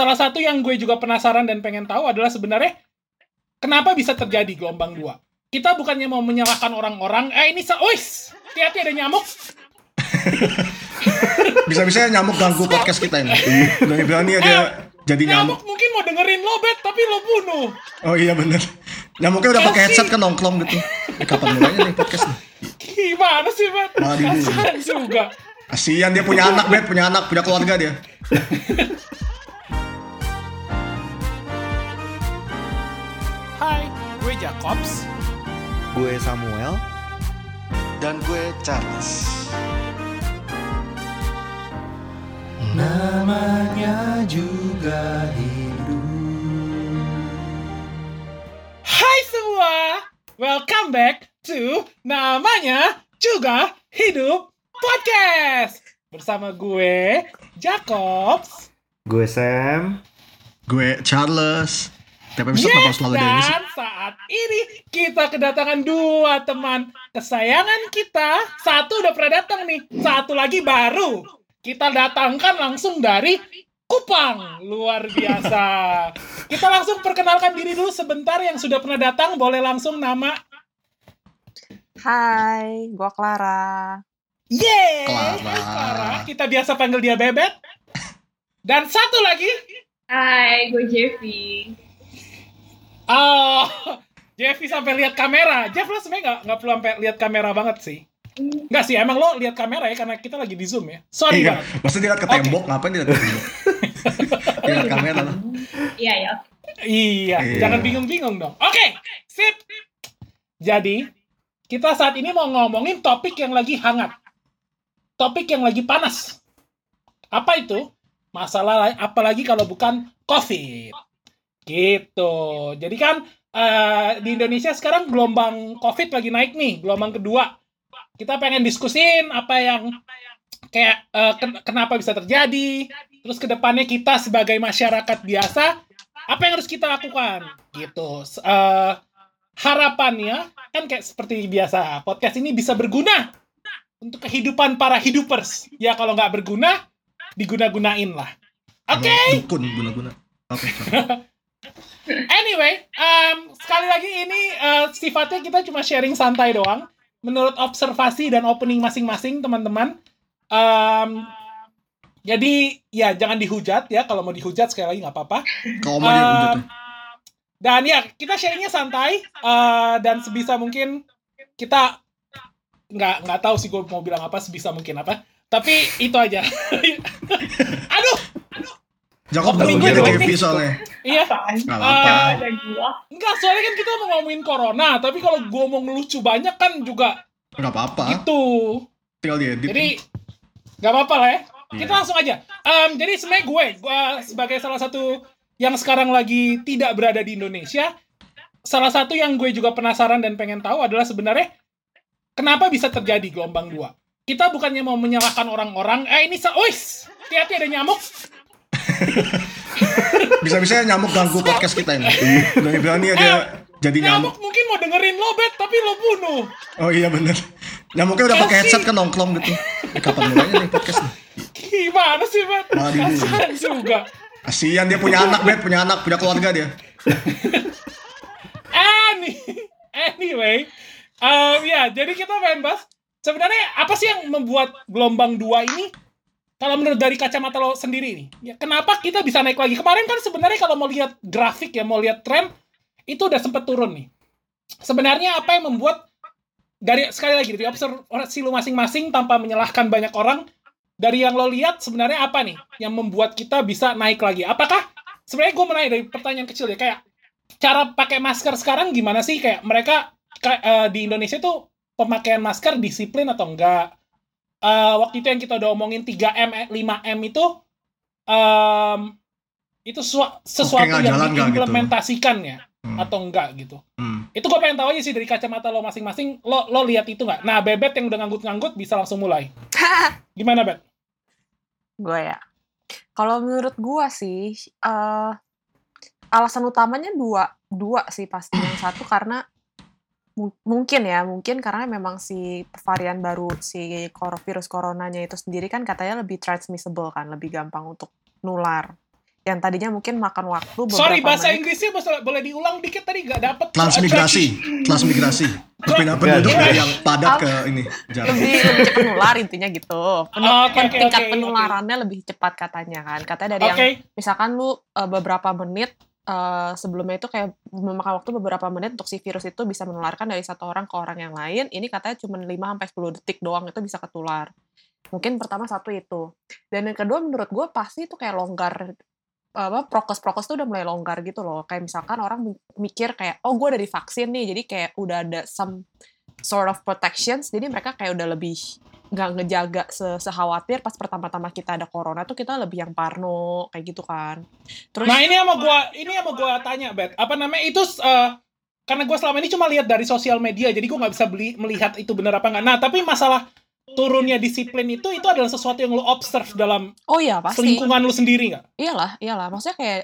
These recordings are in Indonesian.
salah satu yang gue juga penasaran dan pengen tahu adalah sebenarnya kenapa bisa terjadi gelombang dua. Kita bukannya mau menyalahkan orang-orang, eh ini, ois, hati-hati ada nyamuk. Bisa-bisa nyamuk ganggu podcast kita ini. Berani-berani dia jadi nyamuk. nyamuk. mungkin mau dengerin lo, Bet, tapi lo bunuh. Oh iya bener. Nyamuknya udah pakai headset kan nongklong gitu. Eh, kapan mulainya nih podcast nih? Gimana sih, Bet? Malah dibunuh. Kasihan juga. Kasian dia punya anak, Bet, punya anak, punya keluarga dia. Hai, gue Jacobs. Gue Samuel. Dan gue Charles. Namanya juga hidup. Hai semua, welcome back to namanya juga hidup podcast bersama gue Jacobs. Gue Sam. Gue Charles. Tiap episode kenapa selalu ada dan saat ini kita kedatangan dua teman kesayangan kita. Satu udah pernah datang nih, satu lagi baru. Kita datangkan langsung dari Kupang, luar biasa. Kita langsung perkenalkan diri dulu sebentar yang sudah pernah datang, boleh langsung nama Hai, gua Clara. Yeay! Clara. Clara. Kita biasa panggil dia Bebet. Dan satu lagi, Hai, gue Jeffy. Oh, Jeffy sampai lihat kamera. Jeff lo sebenarnya nggak nggak perlu sampai lihat kamera banget sih. Nggak sih, emang lo lihat kamera ya karena kita lagi di zoom ya. Sorry Iya, banget. maksudnya liat ke tembok, ngapain liat ke tembok? Liat kamera lah. Iya ya. Iya, Iya. jangan bingung-bingung dong. Oke, sip. Jadi, kita saat ini mau ngomongin topik yang lagi hangat. Topik yang lagi panas. Apa itu? Masalah lain, apalagi kalau bukan COVID. Gitu. Jadi kan eh, di Indonesia sekarang gelombang COVID lagi naik nih, gelombang kedua. Kita pengen diskusin apa yang kayak eh, ken- kenapa bisa terjadi, terus ke depannya kita sebagai masyarakat biasa apa yang harus kita lakukan gitu eh, harapannya kan kayak seperti biasa podcast ini bisa berguna untuk kehidupan para hidupers ya kalau nggak berguna diguna-gunain lah oke Kalau Dukun guna-guna. Oke. sorry. anyway em, sekali lagi ini eh, sifatnya kita cuma sharing santai doang menurut observasi dan opening masing-masing teman-teman Em, jadi ya jangan dihujat ya kalau mau dihujat sekali lagi nggak apa-apa Kalau mau dia Um, ya. Dan ya, kita sharingnya santai uh, dan sebisa mungkin kita nggak nggak tahu sih gue mau bilang apa sebisa mungkin apa. Tapi itu aja. Aduh, Jakob udah Minggu jelek TV soalnya. iya. Apaan? Gak Ah. apa-apa. Gua. Enggak, soalnya kan kita mau ngomongin corona, tapi kalau gue mau ngelucu banyak kan juga Gak apa-apa. gitu. Tinggal diedit. Jadi nggak apa-apa lah ya. Kita langsung aja. Em, jadi sebenarnya gue, gue sebagai salah satu yang sekarang lagi tidak berada di Indonesia, salah satu yang gue juga penasaran dan pengen tahu adalah sebenarnya kenapa bisa terjadi gelombang dua. Kita bukannya mau menyalahkan orang-orang, eh ini, sa- ois, hati-hati ada nyamuk. Bisa-bisa nyamuk ganggu podcast kita ini. Berani-berani dia jadi nyamuk. Nyamuk mungkin mau dengerin lo, Bet, tapi lo bunuh. Oh iya bener. Nyamuknya udah pakai headset kan nongklong gitu. Eh, kapan mulainya nih podcast nih? Gimana sih, Bet? Malah dibunuh. Kasihan juga. Kasian dia punya anak, Bet, punya anak, punya keluarga dia. Any, anyway, um, ya jadi kita main bahas. Sebenarnya apa sih yang membuat gelombang dua ini? Kalau menurut dari kacamata lo sendiri nih, ya kenapa kita bisa naik lagi? Kemarin kan sebenarnya kalau mau lihat grafik ya, mau lihat tren, itu udah sempet turun nih. Sebenarnya apa yang membuat dari sekali lagi dari observasi lo masing-masing tanpa menyalahkan banyak orang, dari yang lo lihat sebenarnya apa nih yang membuat kita bisa naik lagi? Apakah sebenarnya gue menanya dari pertanyaan kecil ya kayak cara pakai masker sekarang gimana sih kayak mereka kayak, eh, di Indonesia tuh pemakaian masker disiplin atau enggak Eh, waktu itu yang kita udah omongin 3M eh, 5M itu em, itu sua- sesuatu yang gitu? diimplementasikan ya Hmm. atau enggak gitu Hmm. itu gue pengen tahu aja sih dari kacamata lo masing-masing lo lo lihat itu nggak nah bebet yang udah nganggut-nganggut bisa langsung mulai gimana bet Gue ya. Kalau menurut gua sih, eh alasan utamanya dua, dua sih pasti. Yang satu karena mungkin ya, mungkin karena memang si varian baru si virus coronanya itu sendiri kan katanya lebih transmissible kan, lebih gampang untuk nular. yang tadinya mungkin makan waktu beberapa Sorry, bahasa menit. Inggrisnya bisa- boleh diulang dikit tadi nggak dapet. Transmigrasi, transmigrasi. Berpindah penduduk dari yang padat ke ini jarak. lebih lebih cepat menular intinya gitu. Penu- Oh, oke, tingkat oke, penularannya lebih cepat katanya kan. Katanya dari Oke. yang misalkan lu uh, beberapa menit uh, sebelumnya itu kayak memakan waktu beberapa menit untuk si virus itu bisa menularkan dari satu orang ke orang yang lain. Ini katanya cuma 5 sampai 10 detik doang itu bisa ketular. Mungkin pertama satu itu. Dan yang kedua menurut gue pasti itu kayak longgar apa prokes-prokes tuh udah mulai longgar gitu loh. Kayak misalkan orang mi- mikir kayak oh gue udah divaksin nih, jadi kayak udah ada some sort of protections, jadi mereka kayak udah lebih nggak ngejaga se sekhawatir pas pertama-tama kita ada corona tuh kita lebih yang parno kayak gitu kan. Terus Nah ini sama gua, ini sama gua tanya, Bet. Apa namanya itu? eh, karena gua selama ini cuma lihat dari sosial media, jadi gua nggak bisa beli melihat itu benar apa nggak. Nah tapi masalah turunnya disiplin itu itu adalah sesuatu yang lo observe dalam oh iya pasti. lingkungan lu sendiri nggak? Iyalah, iyalah. Maksudnya kayak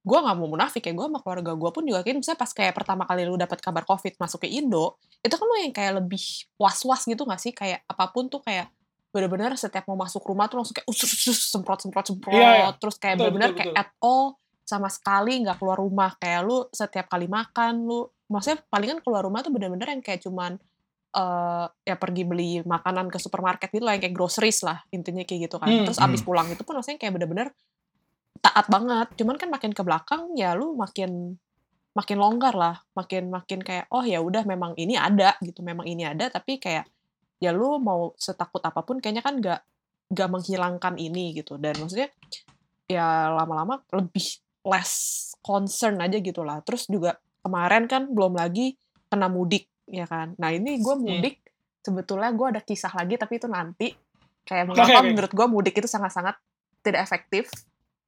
gue nggak mau munafik ya gue sama keluarga gue pun juga kayak misalnya pas kayak pertama kali lu dapat kabar covid masuk ke Indo itu kan lu yang kayak lebih was was gitu gak sih kayak apa pun tuh kayak bener-bener setiap mau masuk rumah tuh langsung kayak usus usus semprot semprot semprot Iya, iya. terus kayak bener-bener kayak betul. at all sama sekali nggak keluar rumah kayak lu setiap kali makan lu maksudnya palingan keluar rumah tuh bener-bener yang kayak cuman eh ya pergi beli makanan ke supermarket gitu lah yang kayak groceries lah intinya kayak gitu kan Hmm, terus abis hmm. pulang itu pun maksudnya kayak bener-bener taat banget. Cuman kan makin ke belakang ya lu makin makin longgar lah. Makin makin kayak oh ya udah memang ini ada gitu. Memang ini ada tapi kayak ya lu mau setakut apa pun kayaknya kan nggak nggak menghilangkan ini gitu. Dan maksudnya ya lama-lama lebih less concern aja gitu lah. Terus juga kemarin kan belum lagi kena mudik ya kan. Nah ini gue mudik sebetulnya gue ada kisah lagi tapi itu nanti. Kayak mengapa menurut gue mudik itu sangat-sangat tidak efektif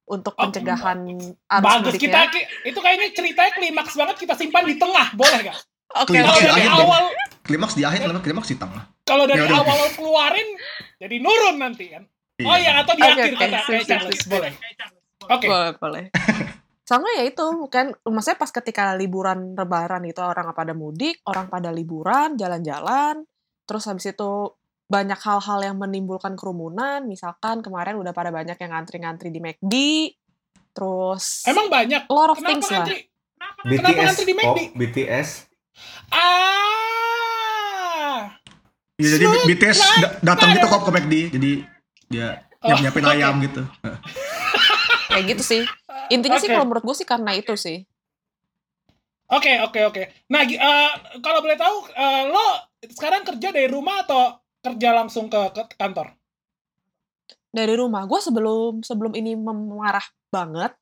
untuk Oh, pencegahan arus Bagus kita ki- itu kayaknya ceritanya klimaks banget kita simpan di tengah, boleh nggak? Oke, Klimaks Kalau dari awal Klimaks di akhir, klimaks di tengah? kalau dari Ya udah, awal lo keluarin jadi nurun nanti kan. Oh iya atau di Oke, akhir kata Sip, kayak Charles, boleh. Oke. Boleh, boleh. Sama ya itu, kan maksudnya pas ketika liburan lebaran itu orang pada mudik, orang pada liburan, jalan-jalan, terus habis itu banyak hal-hal yang menimbulkan kerumunan, misalkan kemarin udah pada banyak yang ngantri-ngantri di McD, terus Emang banyak. a lot of Kenapa things lah. ngantri? Kenapa BTS ngantri di kok McD? BTS Ah. Iya, jadi Shoot, BTS like da- datang gitu kok ke McD, jadi dia Oh, nyiap nyiapin oke. ayam gitu. Kayak gitu sih. Intinya sih Oke. kalau menurut gue sih karena itu sih. Oke, oke, oke. Nah, gi- eh, kalau boleh tahu, eh, lo sekarang kerja dari rumah atau kerja langsung ke, ke kantor? Dari rumah. Gue sebelum sebelum ini memarah banget,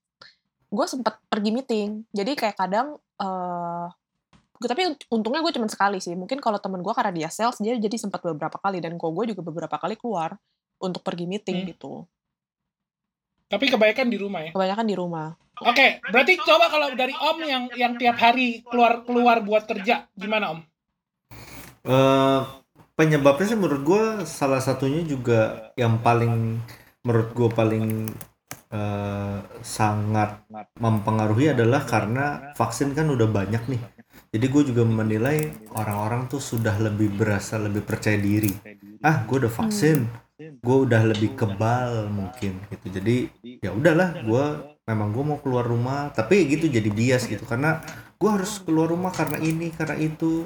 gue sempet pergi meeting. Jadi kayak kadang eh gua- tapi unt- untungnya gue cuma sekali sih. Mungkin kalau temen gue karena dia sales, dia jadi sempat beberapa kali dan kok gue juga beberapa kali keluar untuk pergi meeting Hmm. gitu. Tapi kebanyakan di rumah ya. Kebanyakan di rumah. Oke, berarti coba kalau dari Om yang yang tiap hari keluar keluar buat kerja, gimana Om? Eh, penyebabnya sih menurut gue salah satunya juga yang paling menurut gue paling eh, sangat mempengaruhi adalah karena vaksin kan udah banyak nih. Jadi gue juga menilai orang-orang tuh sudah lebih berasa lebih percaya diri. Ah, gue udah vaksin, gue udah lebih kebal mungkin gitu. Jadi ya udahlah, gue memang gue mau keluar rumah, tapi gitu jadi bias gitu karena gue harus keluar rumah karena ini karena itu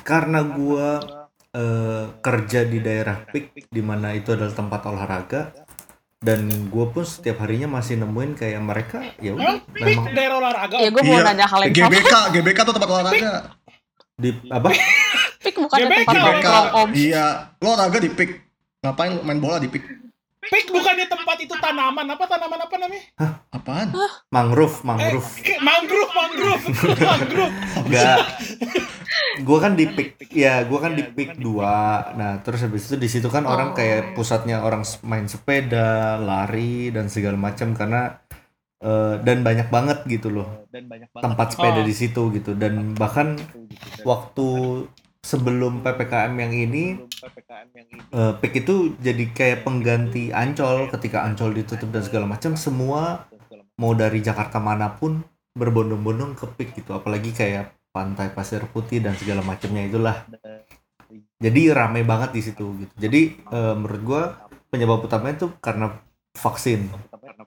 karena gua eh, kerja di daerah PIK di mana itu adalah tempat olahraga dan gue pun setiap harinya masih nemuin kayak mereka ya udah memang daerah olahraga? Ya gue mau Iya, nanya hal yang sama. GBK, GBK tuh tempat olahraga. di apa Pik bukan GBK, tempat GBK. om. Iya, lo olahraga di PIK. Ngapain main bola di PIK? Pik bukannya tempat itu tanaman apa tanaman apa namanya? Apaan? mangrove Eh, mangrove ke- mangrove, mangrove, mangrove. enggak gue kan di PIK ya gue kan di PIK 2 nah terus habis itu di situ kan orang Oh. kayak pusatnya orang main sepeda lari dan segala macam karena eh, dan banyak banget gitu loh. Tempat sepeda Oh. di situ gitu dan bahkan waktu sebelum ppkm yang ini eh, PIK itu jadi kayak pengganti ancol ketika ancol ditutup dan segala macam semua mau dari Jakarta mana pun berbondong-bondong ke PIK gitu. Apalagi kayak pantai pasir putih dan segala macamnya itulah. Jadi rame banget di situ gitu. Jadi eh, menurut gua penyebab utamanya itu karena vaksin.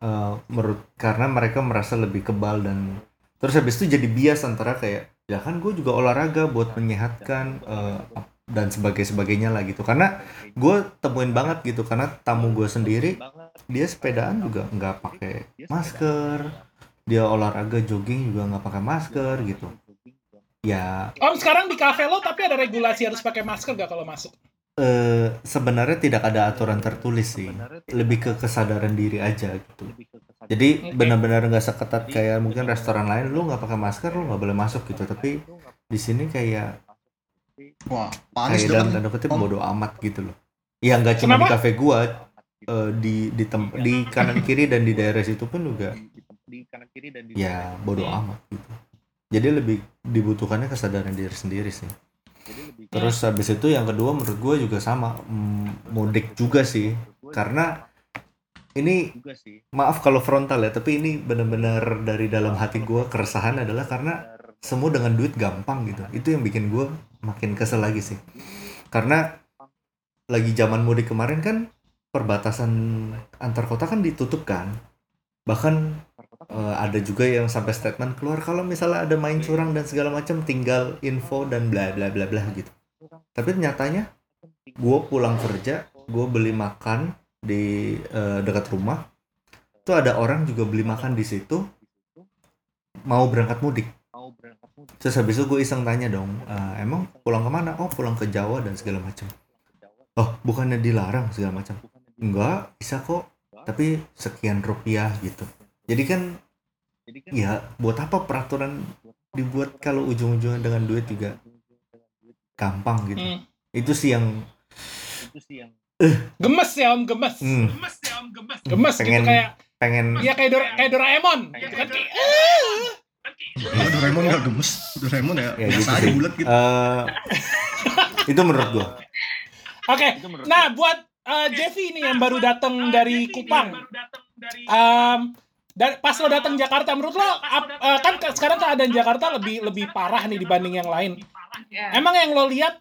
Eh, menurut karena mereka merasa lebih kebal dan terus habis itu jadi bias antara kayak ya kan gue juga olahraga buat menyehatkan eh, dan sebagai sebagainya lah gitu. Karena gue temuin banget gitu karena tamu gue sendiri dia sepedaan juga nggak pakai masker. Dia olahraga jogging juga nggak pakai masker gitu ya. Om sekarang di kafe lo tapi ada regulasi harus pakai masker gak kalau masuk? eh, sebenarnya tidak ada aturan tertulis sih. Lebih ke kesadaran diri aja gitu. Jadi benar-benar nggak seketat kayak mungkin restoran lain lu nggak pakai masker lu nggak boleh masuk gitu. Tapi di sini kayak Wah, panis kayak dalam tanda kutip Om. bodo amat gitu loh. Ya nggak cuma di kafe gua eh, di di tem- di kanan kiri dan di daerah situ pun juga ya bodo Hmm. amat gitu jadi lebih dibutuhkannya kesadaran diri sendiri sih. Terus habis itu yang kedua menurut gue juga sama mm, mudik juga sih. Karena ini maaf kalau frontal ya tapi ini benar-benar dari dalam hati gue keresahan adalah karena semua dengan duit gampang gitu. Itu yang bikin gue makin kesel lagi sih. Karena lagi zaman mudik kemarin kan perbatasan antar kota kan ditutup kan. Bahkan eh, ada juga yang sampai statement keluar kalau misalnya ada main curang dan segala macam tinggal info dan bla bla bla bla gitu. Tapi nyatanya gue pulang kerja gue beli makan di eh, dekat rumah tuh ada orang juga beli makan di situ mau berangkat mudik. Terus habis itu gue iseng tanya dong "Eh, emang pulang ke mana? Oh pulang ke Jawa dan segala macam. Oh bukannya dilarang? segala macam. Enggak bisa kok. Tapi sekian rupiah gitu jadi kan ya buat apa peraturan dibuat kalau ujung-ujungnya dengan duit juga gampang gitu Hmm. itu sih yang Gemes ya om, gemes. Hmm. Gemes ya om, gemes. Gemes gitu Pengen- kayak, pengen iya kayak, Dora, kayak Doraemon. Gitu kan kayak, Oh, Doraemon nggak gemes. Doraemon ya, ya biasa gitu aja sih bulat gitu. Eh, itu menurut gua Oke, nah buat uh, Jeffy nih yang baru datang dari Kupang. Um, dan pas lo datang Jakarta, menurut lo ap- uh, kan ke- sekarang keadaan Jakarta lebih lebih parah nih dibanding yang lain. Ya. Emang yang lo lihat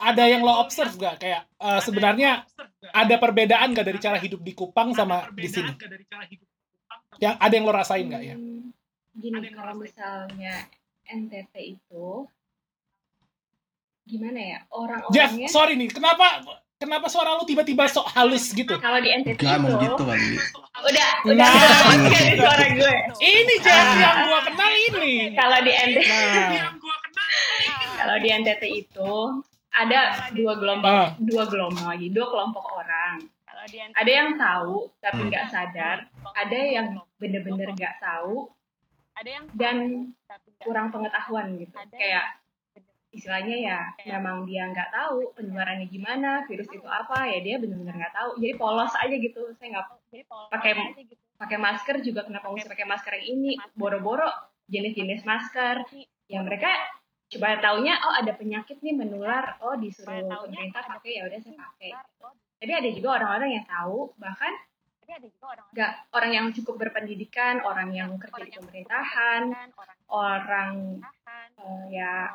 ada yang lo observe gak kayak uh, sebenarnya ada perbedaan gak dari cara hidup di Kupang sama di sini? Yang ada yang lo rasain gak ya? Hmm, Gini, kalau misalnya NTT itu gimana ya Jeff, orang-orangnya sorry nih, kenapa kenapa suara lo tiba-tiba sok halus gitu? kalau di NTT Gak itu mau gitu kali. udah udah Nah. dari suara gue Ini Jeff yang gua kenal ini. kalau di NTT Nah, kalau di NTT itu ada dua gelombang Ah. dua gelombang lagi dua kelompok orang ada yang tahu tapi nggak sadar ada yang bener-bener nggak tahu dan kurang pengetahuan gitu kayak istilahnya ya memang dia nggak tahu penyebarannya gimana virus itu apa ya dia bener-bener nggak tahu. Jadi polos aja gitu saya nggak pakai pakai masker juga kenapa mesti pakai masker yang ini? boro-boro jenis-jenis masker. Ya mereka coba taunya oh ada penyakit nih menular oh disuruh pemerintah pakai ya udah saya pakai. jadi ada juga orang-orang yang tahu bahkan nggak orang yang cukup berpendidikan orang yang kerja di pemerintahan orang eh, ya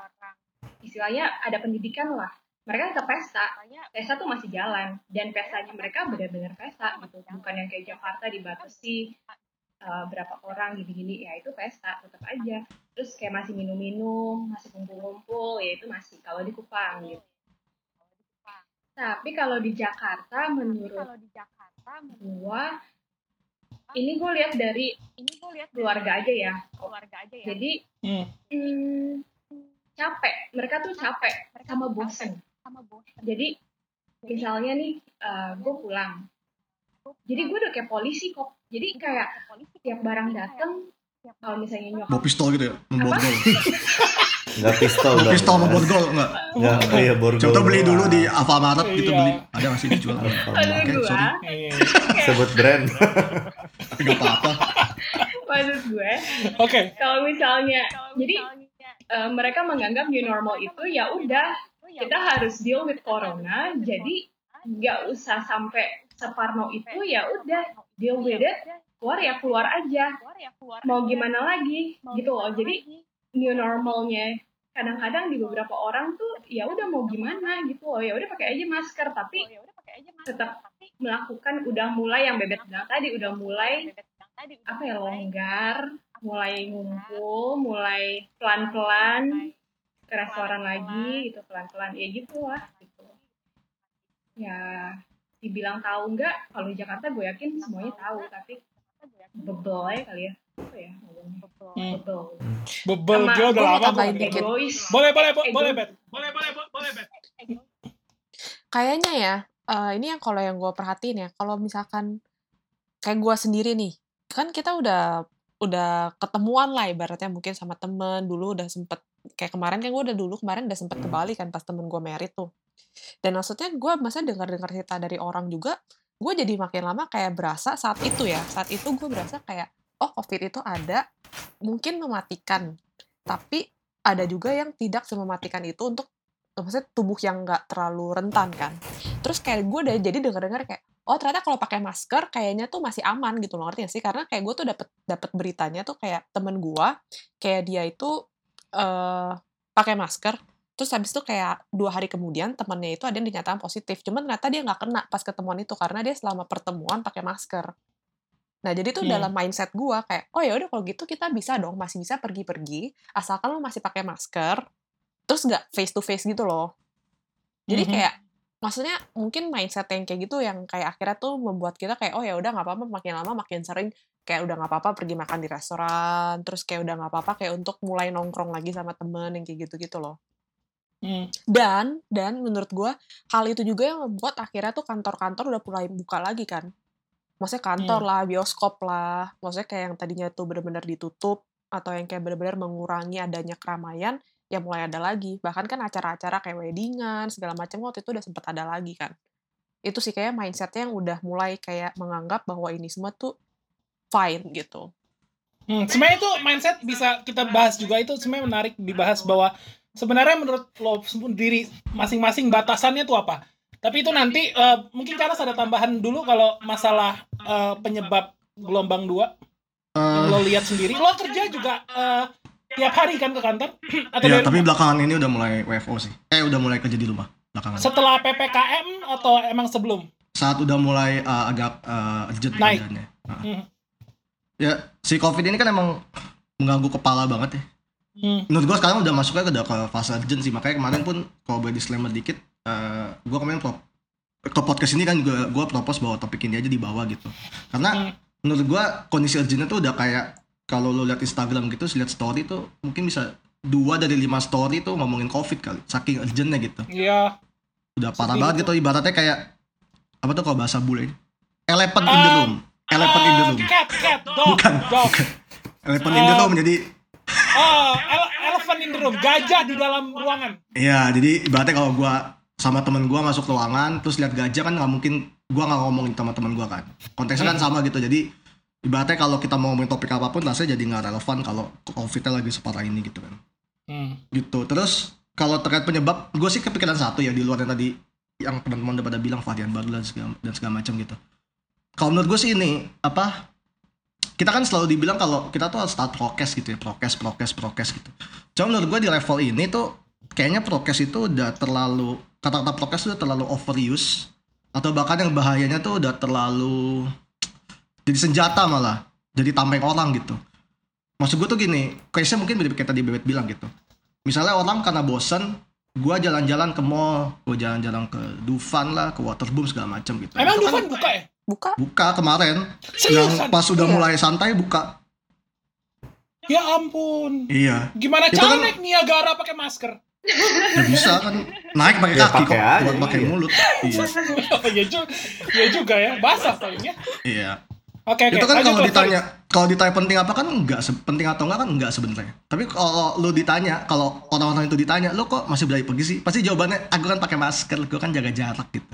istilahnya ada pendidikan lah. Mereka tetap pesta. Pesta tuh masih jalan. Dan pestanya mereka benar-benar pesta gitu. bukan yang kayak Jakarta dibatasi eh, berapa orang gini-gini. Ya itu pesta. Tetap aja. Terus kayak masih minum-minum masih kumpul-kumpul. Ya itu masih kalau di Kupang gitu. Tapi kalau di Jakarta menurut gua ini gue lihat dari keluarga aja ya. Jadi hmm. hmm, capek mereka tuh capek sama bosen jadi misalnya nih gue pulang jadi gue udah kayak polisi kok jadi kayak tiap barang dateng kalau misalnya nyokap pistol gitu ya, membuat gol. nggak pistol dong pistol Mas. membuat gol enggak? nggak oh iya borgol Coba beli dulu di Alfamaret gitu Iya. beli. Ada nggak sih dijual? Oke, gua sorry. Iya. sebut brand Tapi nggak apa-apa. maksud gue Oke, kalau misalnya jadi eh, mereka menganggap new normal itu ya udah kita harus deal with corona jadi nggak usah sampai separno itu ya udah deal with it keluar ya keluar aja. Mau gimana lagi? Gitu loh. jadi new normalnya. Kadang-kadang di beberapa orang tuh ya udah mau gimana gitu loh. Ya udah pakai aja masker tapi tetap melakukan udah mulai yang bebet bilang tadi udah mulai apa ya longgar mulai ngumpul mulai pelan-pelan ke restoran lagi gitu pelan-pelan. Ya gitu lah gitu. Ya dibilang tahu nggak kalau di Jakarta gue yakin semuanya tahu tapi bebel ya kali ya. Apa ya Hmm. bebel. Bebel Sama- dia udah lama egois. Boleh, boleh, bo- boleh, Bet. Boleh, boleh, bo- boleh, Bet. Kayaknya ya, eh, ini yang kalau yang gue perhatiin ya, kalau misalkan kayak gue sendiri nih, kan kita udah udah ketemuan lah ibaratnya mungkin sama temen. Dulu udah sempet kayak kemarin kan gue udah dulu kemarin udah sempet ke Bali kan pas temen gue merit tuh. Dan maksudnya gue masa dengar dengar cerita dari orang juga gue jadi makin lama kayak berasa saat itu ya. Saat itu gue berasa kayak oh covid itu ada mungkin mematikan. Tapi ada juga yang tidak semematikan itu untuk maksudnya tubuh yang nggak terlalu rentan kan. Terus kayak gue udah jadi dengar-dengar kayak oh ternyata kalau pakai masker kayaknya tuh masih aman gitu loh ngerti gak sih? Karena kayak gue tuh dapet dapet beritanya tuh kayak temen gue kayak dia itu eh pakai masker terus habis itu kayak dua hari kemudian temennya itu ada yang dinyatakan positif. Cuman ternyata dia nggak kena pas ketemuan itu karena dia selama pertemuan pakai masker. Nah jadi tuh Hmm. dalam mindset gue kayak oh ya udah kalau gitu kita bisa dong masih bisa pergi-pergi asalkan lo masih pakai masker terus nggak face to face gitu loh jadi Mhm. kayak maksudnya mungkin mindset yang kayak gitu yang kayak akhirnya tuh membuat kita kayak oh ya udah nggak apa-apa makin lama makin sering kayak udah nggak apa-apa pergi makan di restoran terus kayak udah nggak apa-apa kayak untuk mulai nongkrong lagi sama temen yang kayak gitu-gitu loh Hmm. dan dan menurut gue hal itu juga yang membuat akhirnya tuh kantor-kantor udah mulai buka lagi kan maksudnya kantor Hmm. lah bioskop lah maksudnya kayak yang tadinya tuh benar-benar ditutup atau yang kayak benar-benar mengurangi adanya keramaian ya mulai ada lagi. Bahkan kan acara-acara kayak weddingan segala macam waktu itu udah sempat ada lagi kan. Itu sih kayak mindsetnya yang udah mulai kayak menganggap bahwa ini semua tuh fine gitu. Hmm, sebenarnya itu mindset bisa kita bahas juga. Itu sebenarnya menarik dibahas bahwa sebenarnya menurut lo sendiri masing-masing batasannya tuh apa? Tapi itu nanti eh, mungkin Charles ada tambahan dulu kalau masalah eh, penyebab gelombang dua. Yang Eh, lo lihat sendiri. Lo kerja juga eh, tiap hari kan ke kantor atau ya, tapi rumah? belakangan ini udah mulai WFO sih. Eh, udah mulai kerja di rumah belakangan. setelah ppkm atau emang sebelum? Saat udah mulai uh, agak uh, urgent Naik. keadaannya. Nah. Hmm. Ya, si COVID ini kan emang mengganggu kepala banget ya. Hmm. Menurut gua sekarang udah masuknya ke, ke fase urgent sih. Makanya kemarin pun kalau boleh disclaimer dikit, eh gua kemarin pro, ke podcast ini kan juga gua propose bahwa topik ini aja dibawa gitu. Karena Hmm. menurut gua kondisi urgentnya tuh udah kayak kalau lo lihat Instagram gitu, lihat story tuh mungkin bisa dua dari lima story tuh ngomongin COVID kali. Saking urgentnya gitu. Iya. Udah parah Sedih banget gitu. gitu. Ibaratnya kayak apa tuh kalau bahasa bule ini? Elephant in the Um, room. Elephant in the Eh, room. cat, cat, dog, Bukan, dog. Elephant in the um, room jadi Oh, ele- elephant in the room, gajah di dalam ruangan. Iya, jadi ibaratnya kalau gua sama temen gua masuk ruangan terus lihat gajah kan nggak mungkin gua nggak ngomongin sama temen gua kan. Konteksnya kan sama gitu. Jadi ibaratnya kalau kita mau ngomongin topik apa pun rasanya jadi nggak relevan kalau COVID-nya lagi separah ini gitu kan. Hmm. Gitu. Terus kalau terkait penyebab, gue sih kepikiran satu ya di luar yang tadi yang teman-teman udah pada bilang varian baru dan segala, dan segala macam gitu. Kalau menurut gue sih ini apa? Kita kan selalu dibilang kalau kita tuh harus start prokes gitu ya, prokes, prokes, prokes gitu. Cuma menurut gue di level ini tuh kayaknya prokes itu udah terlalu kata-kata prokes udah terlalu overuse atau bahkan yang bahayanya tuh udah terlalu jadi senjata malah jadi tameng orang gitu maksud gue tuh gini case-nya mungkin mirip kayak tadi Bebet bilang gitu misalnya orang karena bosen gue jalan-jalan ke mall gue jalan-jalan ke Dufan lah ke Waterboom segala macam gitu Emang kan Dufan buka ya? buka buka kemarin Seriusan? yang pas udah Iya. mulai santai buka Ya ampun. iya Gimana Itu cara kan- naik Niagara pakai masker? ya bisa kan naik pakai Ya, kaki pakai kok bukan pakai iya. mulut iya ya, juga, ya juga ya, basah palingnya. iya Oke, oke. itu kan kalau ditanya kalau ditanya penting apa kan enggak penting atau enggak kan enggak sebenarnya. Tapi kalau lu ditanya kalau orang-orang itu ditanya lu kok masih berani pergi sih? Pasti jawabannya aku kan pakai masker gue kan jaga jarak gitu.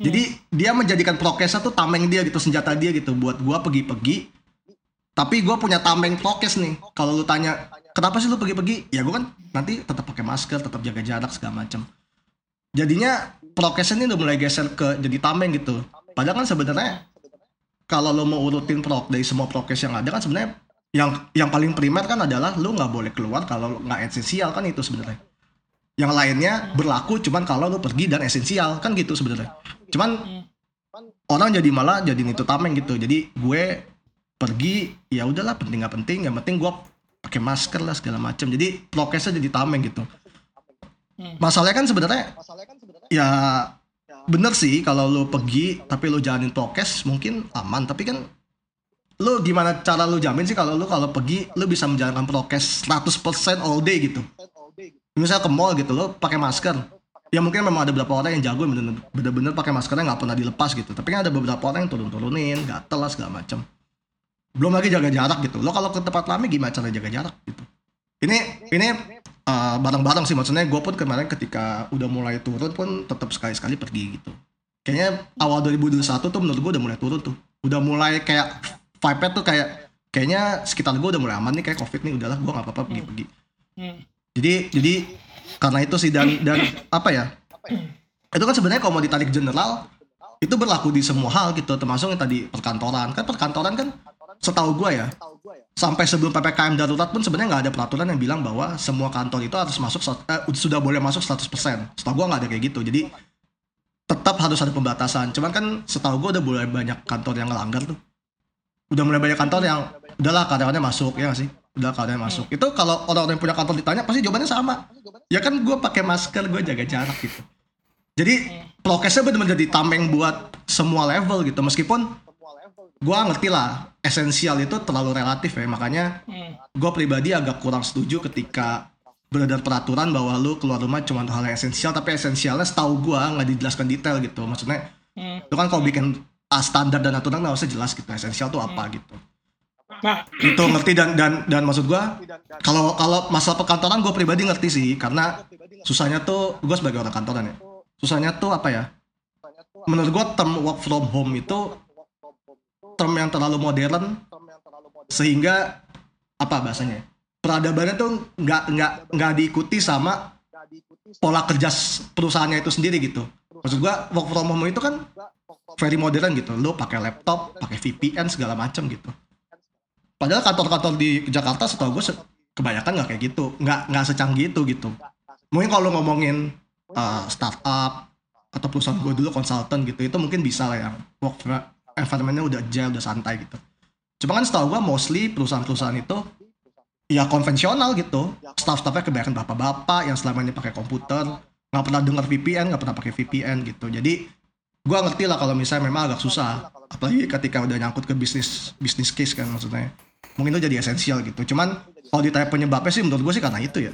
Jadi dia menjadikan prokesnya tuh tameng dia gitu senjata dia gitu. Buat gua pergi-pergi tapi gua punya tameng prokes nih. Kalau lu tanya kenapa sih lu pergi-pergi? Ya gua kan nanti tetap pakai masker tetap jaga jarak segala macam jadinya prokesnya ini udah mulai geser ke jadi tameng gitu. Padahal kan sebenarnya kalau lo mau urutin prok dari semua prokes yang ada kan sebenarnya yang yang paling primer kan adalah lu nggak boleh keluar kalau nggak esensial kan itu sebenarnya. Yang lainnya berlaku cuman kalau lu pergi dan esensial kan gitu sebenarnya. Cuman orang jadi malah jadi itu tameng gitu. Jadi gue pergi ya udahlah penting nggak penting. Yang penting gue pakai masker lah segala macam jadi prokesnya jadi tameng gitu. Hmm. masalahnya kan sebenarnya ya bener sih kalau lu pergi tapi lu jalanin prokes mungkin aman. Tapi kan lu gimana cara lu jamin sih kalau lu kalau pergi lu bisa menjalankan prokes 100% all day gitu? Misalnya ke mall gitu lu pakai masker. Ya mungkin memang ada beberapa orang yang jago bener-bener pakai maskernya nggak pernah dilepas gitu. Tapi kan ada beberapa orang yang turun-turunin gatel lah segala macam belum lagi jaga jarak gitu. Lo kalau ke tempat rame gimana cara jaga jarak gitu? Ini ini uh, bareng-bareng sih. Maksudnya gue pun kemarin ketika udah mulai turun pun tetap sekali-sekali pergi gitu. Kayaknya awal 2021 tuh menurut gue udah mulai turun tuh. Udah mulai kayak vibe tuh kayak kayaknya sekitar gue udah mulai aman nih kayak covid nih udahlah gue nggak apa-apa pergi-pergi Hmm. jadi jadi karena itu sih dan dan apa ya? Itu kan sebenarnya kalau mau ditarik general itu berlaku di semua hal gitu. Termasuk yang tadi perkantoran. Kan perkantoran kan setahu gue ya sampai sebelum ppkm darurat pun sebenarnya nggak ada peraturan yang bilang bahwa semua kantor itu harus masuk eh, sudah boleh masuk 100% setahu gue nggak ada kayak gitu. Jadi tetap harus ada pembatasan. Cuman kan setahu gue udah mulai banyak kantor yang ngelanggar tuh. Udah mulai banyak kantor yang udahlah karyawannya masuk ya nggak sih? Udah karyawannya masuk. Itu kalau orang-orang yang punya kantor ditanya pasti jawabannya sama. Ya kan gue pakai masker gue jaga jarak gitu. Jadi prokesnya benar-benar ditameng buat semua level gitu. Meskipun gue ngerti lah esensial itu terlalu relatif ya. Makanya Hmm. gue pribadi agak kurang setuju ketika beredar peraturan bahwa lu keluar rumah cuma hal yang esensial tapi esensialnya setahu gue nggak dijelaskan detail gitu. Maksudnya Hmm. itu kan kalau bikin ah, standar dan aturan nggak usah jelas gitu esensial tuh apa gitu. Nah, itu ngerti dan dan dan maksud gua kalau kalau masalah perkantoran gue pribadi ngerti sih karena susahnya tuh gue sebagai orang kantoran ya susahnya tuh apa ya? Menurut gua term work from home itu term yang terlalu modern sehingga apa bahasanya ya? peradabannya tuh nggak nggak nggak diikuti sama pola kerja perusahaannya itu sendiri gitu. Maksud gua work from home itu kan very modern gitu. Lo pakai laptop pakai VPN segala macam gitu. Padahal kantor-kantor di Jakarta setahu gue kebanyakan nggak kayak gitu. Nggak nggak secanggih itu gitu. Mungkin kalau ngomongin uh, startup atau perusahaan gue dulu konsultan gitu itu mungkin bisa lah yang work environmentnya udah agile udah santai gitu. Cuma kan setahu gue mostly perusahaan-perusahaan itu ya konvensional gitu. Staff-staffnya kebanyakan bapak-bapak yang selama ini pakai komputer nggak pernah dengar VPN nggak pernah pakai VPN gitu. Jadi gue ngerti lah kalau misalnya memang agak susah. Apalagi ketika udah nyangkut ke bisnis bisnis case kan maksudnya. Mungkin itu jadi esensial gitu. Cuman kalau ditanya penyebabnya sih menurut gue sih karena itu ya.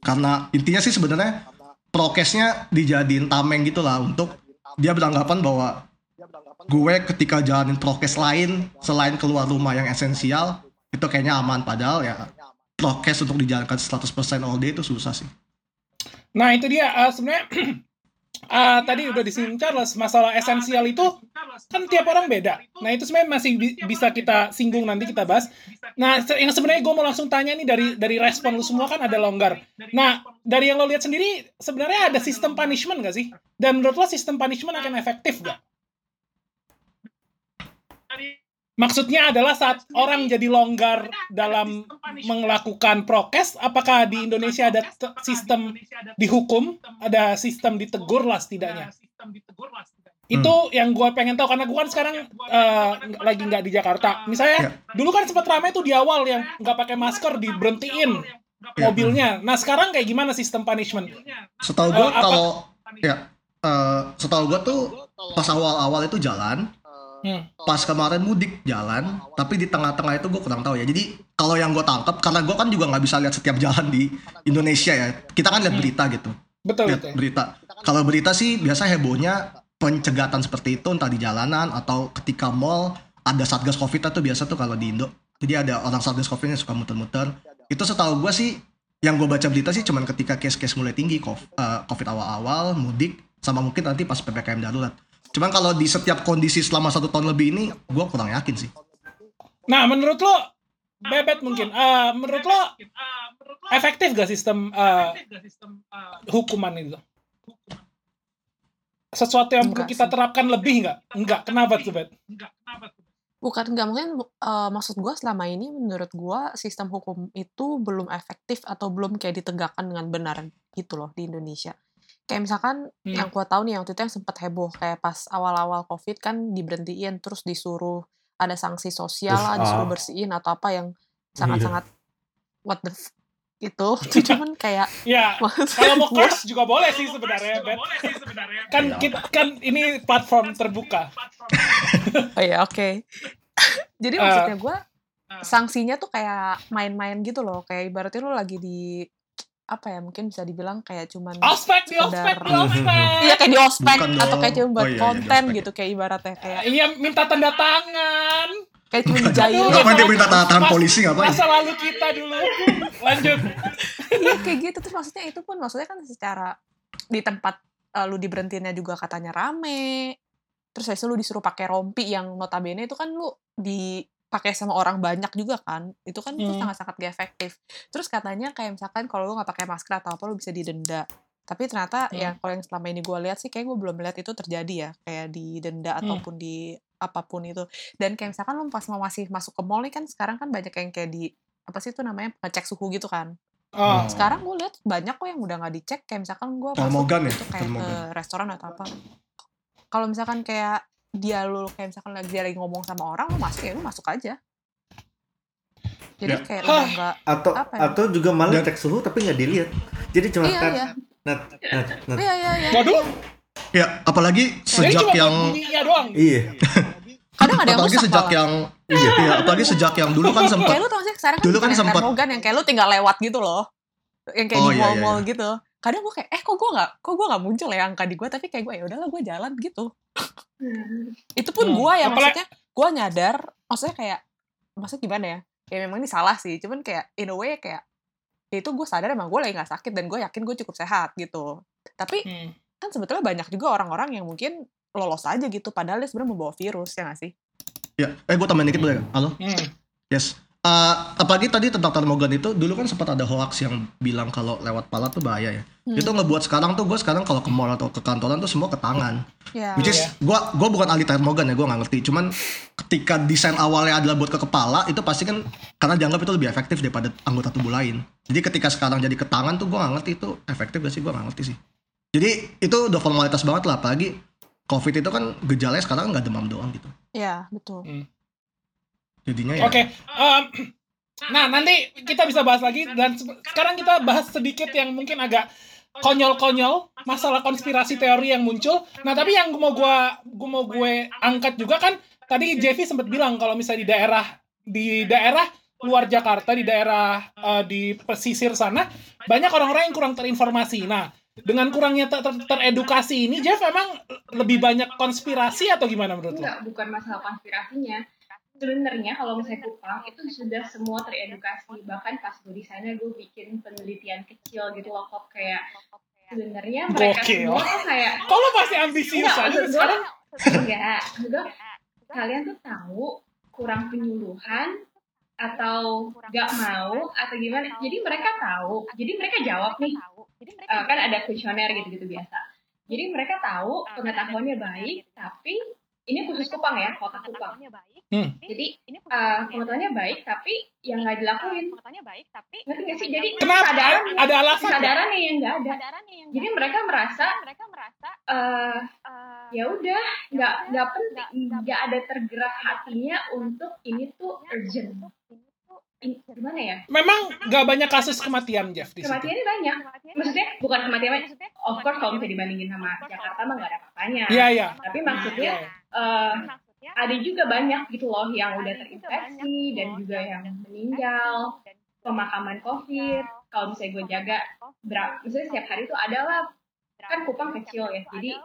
Karena intinya sih sebenarnya prokesnya dijadiin tameng gitu lah untuk dia beranggapan bahwa gue ketika jalanin prokes lain selain keluar rumah yang esensial itu kayaknya aman padahal ya prokes untuk dijalankan 100% all day itu susah sih Nah itu dia eh, sebenarnya eh, tadi udah disinggung Charles masalah esensial itu kan tiap orang beda. Nah itu sebenarnya masih bi- bisa kita singgung nanti kita bahas. Nah yang sebenarnya gue mau langsung tanya nih dari dari respon lu semua kan ada longgar. Nah dari yang lo lihat sendiri sebenarnya ada sistem punishment gak sih? Dan menurut lo sistem punishment akan efektif gak? Maksudnya adalah saat orang jadi longgar dalam melakukan prokes, apakah di Indonesia ada te- sistem dihukum, ada sistem ditegur lah setidaknya. Itu yang gue pengen tahu karena gue kan sekarang eh, lagi nggak di Jakarta. Misalnya dulu kan sempat ramai tuh di awal yang nggak pakai masker diberhentiin mobilnya. Nah sekarang kayak gimana sistem punishment? setahu gue Eh, apa- kalau ya eh, setahu gue tuh pas awal-awal itu jalan Hmm. pas kemarin mudik jalan tapi di tengah-tengah itu gue kurang tahu ya. Jadi kalau yang gue tangkap karena gue kan juga nggak bisa lihat setiap jalan di Indonesia ya. Kita kan lihat berita gitu. Betul lihat betul. berita. Kalau berita sih biasa hebohnya pencegatan seperti itu entah di jalanan atau ketika mall ada satgas covid itu biasa tuh kalau di Indo. Jadi ada orang satgas covid yang suka muter-muter. Itu setahu gue sih yang gue baca berita sih cuman ketika case-case mulai tinggi eh, covid awal-awal mudik sama mungkin nanti pas ppkm darurat cuman kalau di setiap kondisi selama satu tahun lebih ini gue kurang yakin sih Nah menurut lo bebet mungkin, eh, menurut lo efektif gak sistem eh, hukuman itu? Sesuatu yang perlu kita terapkan lebih nggak? Enggak. Kenapa tuh, Bet? Bukan nggak mungkin uh, maksud gua selama ini menurut gua sistem hukum itu belum efektif atau belum kayak ditegakkan dengan benar gitu loh di Indonesia. Kayak misalkan Hmm. yang gua tahu nih waktu itu yang sempat heboh kayak pas awal-awal Covid kan diberhentiin terus disuruh ada sanksi sosial Terus, lah, disuruh bersihin atau apa yang Iya. sangat-sangat what the f- itu. Cuman kayak Ya, kalau mau curse juga boleh sih sebenarnya, Bet. Kan kita, kan ini platform terbuka. Oh ya, oke. Jadi Eh, maksudnya gue sanksinya tuh kayak main-main gitu loh. Kayak ibaratnya lu lagi di apa ya mungkin bisa dibilang kayak cuman Ospek di ospek di ospek. iya kayak di ospek atau kayak cuma buat Oh, iya, iya, di konten ospek. gitu kayak ibaratnya kayak Iya, minta tanda tangan. kayak cuma Aduh, Ngapain dia minta tanda tangan Mas- polisi ngapain? Masa lalu kita dulu. Lanjut. iya kayak gitu terus maksudnya itu pun maksudnya kan secara di tempat eh, lu diberhentiinnya juga katanya rame terus habis itu lu disuruh pakai rompi yang notabene itu kan lu dipakai sama orang banyak juga kan itu kan itu Hmm. sangat-sangat gak efektif terus katanya kayak misalkan kalau lu nggak pakai masker atau apa lu bisa didenda tapi ternyata Hmm. ya kalau yang selama ini gue lihat sih kayak gue belum lihat itu terjadi ya kayak didenda Hmm. ataupun di apa pun itu dan kayak misalkan lu pas mau masih masuk ke mall nih kan sekarang kan banyak yang kayak di apa sih itu namanya ngecek suhu gitu kan Oh. sekarang gue lihat banyak kok yang udah nggak dicek kayak misalkan gue masuk Termogan ya? itu kayak ke restoran atau apa kalau misalkan kayak dia lu kayak misalkan lagi dia lagi ngomong sama orang lu masuk ya lu masuk aja jadi Ya. kayak Hah. udah nggak atau Apa ya? atau juga malah cek suhu tapi nggak dilihat jadi cuma iya tet, iya net net net iya iya iya Waduh, Ya, apalagi jadi sejak cuma yang iya doang. iya kadang ada yang apalagi sejak malah. yang iya, iya, apalagi sejak yang dulu kan sempat kayak lu tau sih sekarang kan Dulu kan termogan yang kayak lu tinggal lewat gitu loh yang kayak Oh, di iya, iya, mall-mall gitu kadang gue kayak eh kok gue nggak kok gue nggak muncul ya angka di gue tapi kayak gue ya udahlah gue jalan gitu Hmm. itu pun Hmm, gue ya apalagi- maksudnya gue nyadar maksudnya kayak maksudnya gimana ya ya memang ini salah sih cuman kayak in a way kayak ya itu gue sadar emang gue lagi nggak sakit dan gue yakin gue cukup sehat gitu tapi Hmm. kan sebetulnya banyak juga orang-orang yang mungkin lolos aja gitu padahal dia sebenarnya membawa virus ya nggak sih ya eh gue tambahin dikit boleh nggak? halo Hmm. yes Eh, apalagi tadi tentang termogan itu dulu kan sempat ada hoax yang bilang kalau lewat pala tuh bahaya ya. Hmm. itu ngebuat sekarang tuh gue sekarang kalau ke mall atau ke kantoran tuh semua ke tangan. Ya. Which is Iya. gue gua bukan ahli termogan ya gue nggak ngerti. Cuman ketika desain awalnya adalah buat ke kepala itu pasti kan karena dianggap itu lebih efektif daripada anggota tubuh lain. Jadi ketika sekarang jadi ke tangan tuh gue nggak ngerti itu efektif gak sih gue nggak ngerti sih. Jadi itu udah formalitas banget lah apalagi covid itu kan gejalanya sekarang nggak demam doang gitu. Ya betul jadinya ya Oke. em, nah, nanti kita bisa bahas lagi dan se- sekarang kita bahas sedikit yang mungkin agak konyol-konyol masalah konspirasi teori yang muncul. Nah, tapi yang mau gua gua mau gue angkat juga kan tadi Jeffy sempat bilang kalau misalnya di daerah di daerah luar Jakarta di daerah eh, di pesisir sana banyak orang-orang yang kurang terinformasi. Nah, dengan kurangnya ter- ter- teredukasi ini Jeff emang lebih banyak konspirasi atau gimana menurut lo? Enggak, bukan masalah konspirasinya. Sebenarnya kalau misalnya Kupang itu sudah semua teredukasi. Bahkan pas gue di sana gue bikin penelitian kecil gitu loh kok kayak sebenarnya mereka Gokil. semua tuh kayak lo masih ambisius Enggak, aja sekarang? enggak, kalian tuh tahu kurang penyuluhan atau nggak mau atau gimana jadi mereka tahu jadi mereka jawab nih eh, kan ada kuesioner gitu-gitu biasa jadi mereka tahu pengetahuannya baik tapi ini khusus Kupang ya kota Kupang. Hmm. jadi eh, pengetahuannya baik tapi yang nggak dilakuin. ngerti nggak sih? jadi Kenapa? kesadaran Ada alasan nggak? kesadarannya yang nggak ada. jadi mereka merasa eh ya udah nggak nggak penting nggak ada tergerak hatinya untuk ini tuh urgent. Ini- gimana ya? Memang nggak banyak kasus kematian Jeff di situ. kematiannya banyak. Maksudnya bukan kematian banyak. of course kalau misalnya dibandingin sama Jakarta mah nggak ada apa-apanya. Iya iya. tapi maksudnya eh, ada juga banyak gitu loh yang udah terinfeksi dan juga yang meninggal pemakaman covid. Kalau misalnya gue jaga berapa misalnya setiap hari itu adalah kan Kupang kecil ya jadi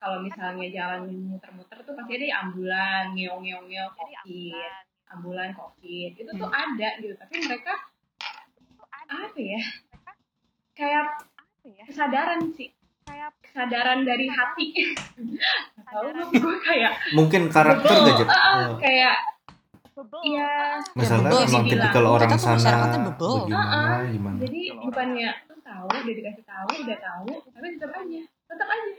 kalau misalnya jalan muter-muter tuh pasti ada yang ambulan ngeong ngeong ngeong covid ambulan covid. Itu tuh ada gitu tapi mereka apa ya? Kayak kesadaran sih. Kesadaran dari hati. Nggak tahu gue kayak mungkin karakter bebel, aja Oh, kayak iya. Misalnya bebel emang tipikal orang Kita sana bebel. bagaimana gimana? Jadi bukannya tuh tahu udah dikasih tahu udah tahu tapi tetap aja tetap aja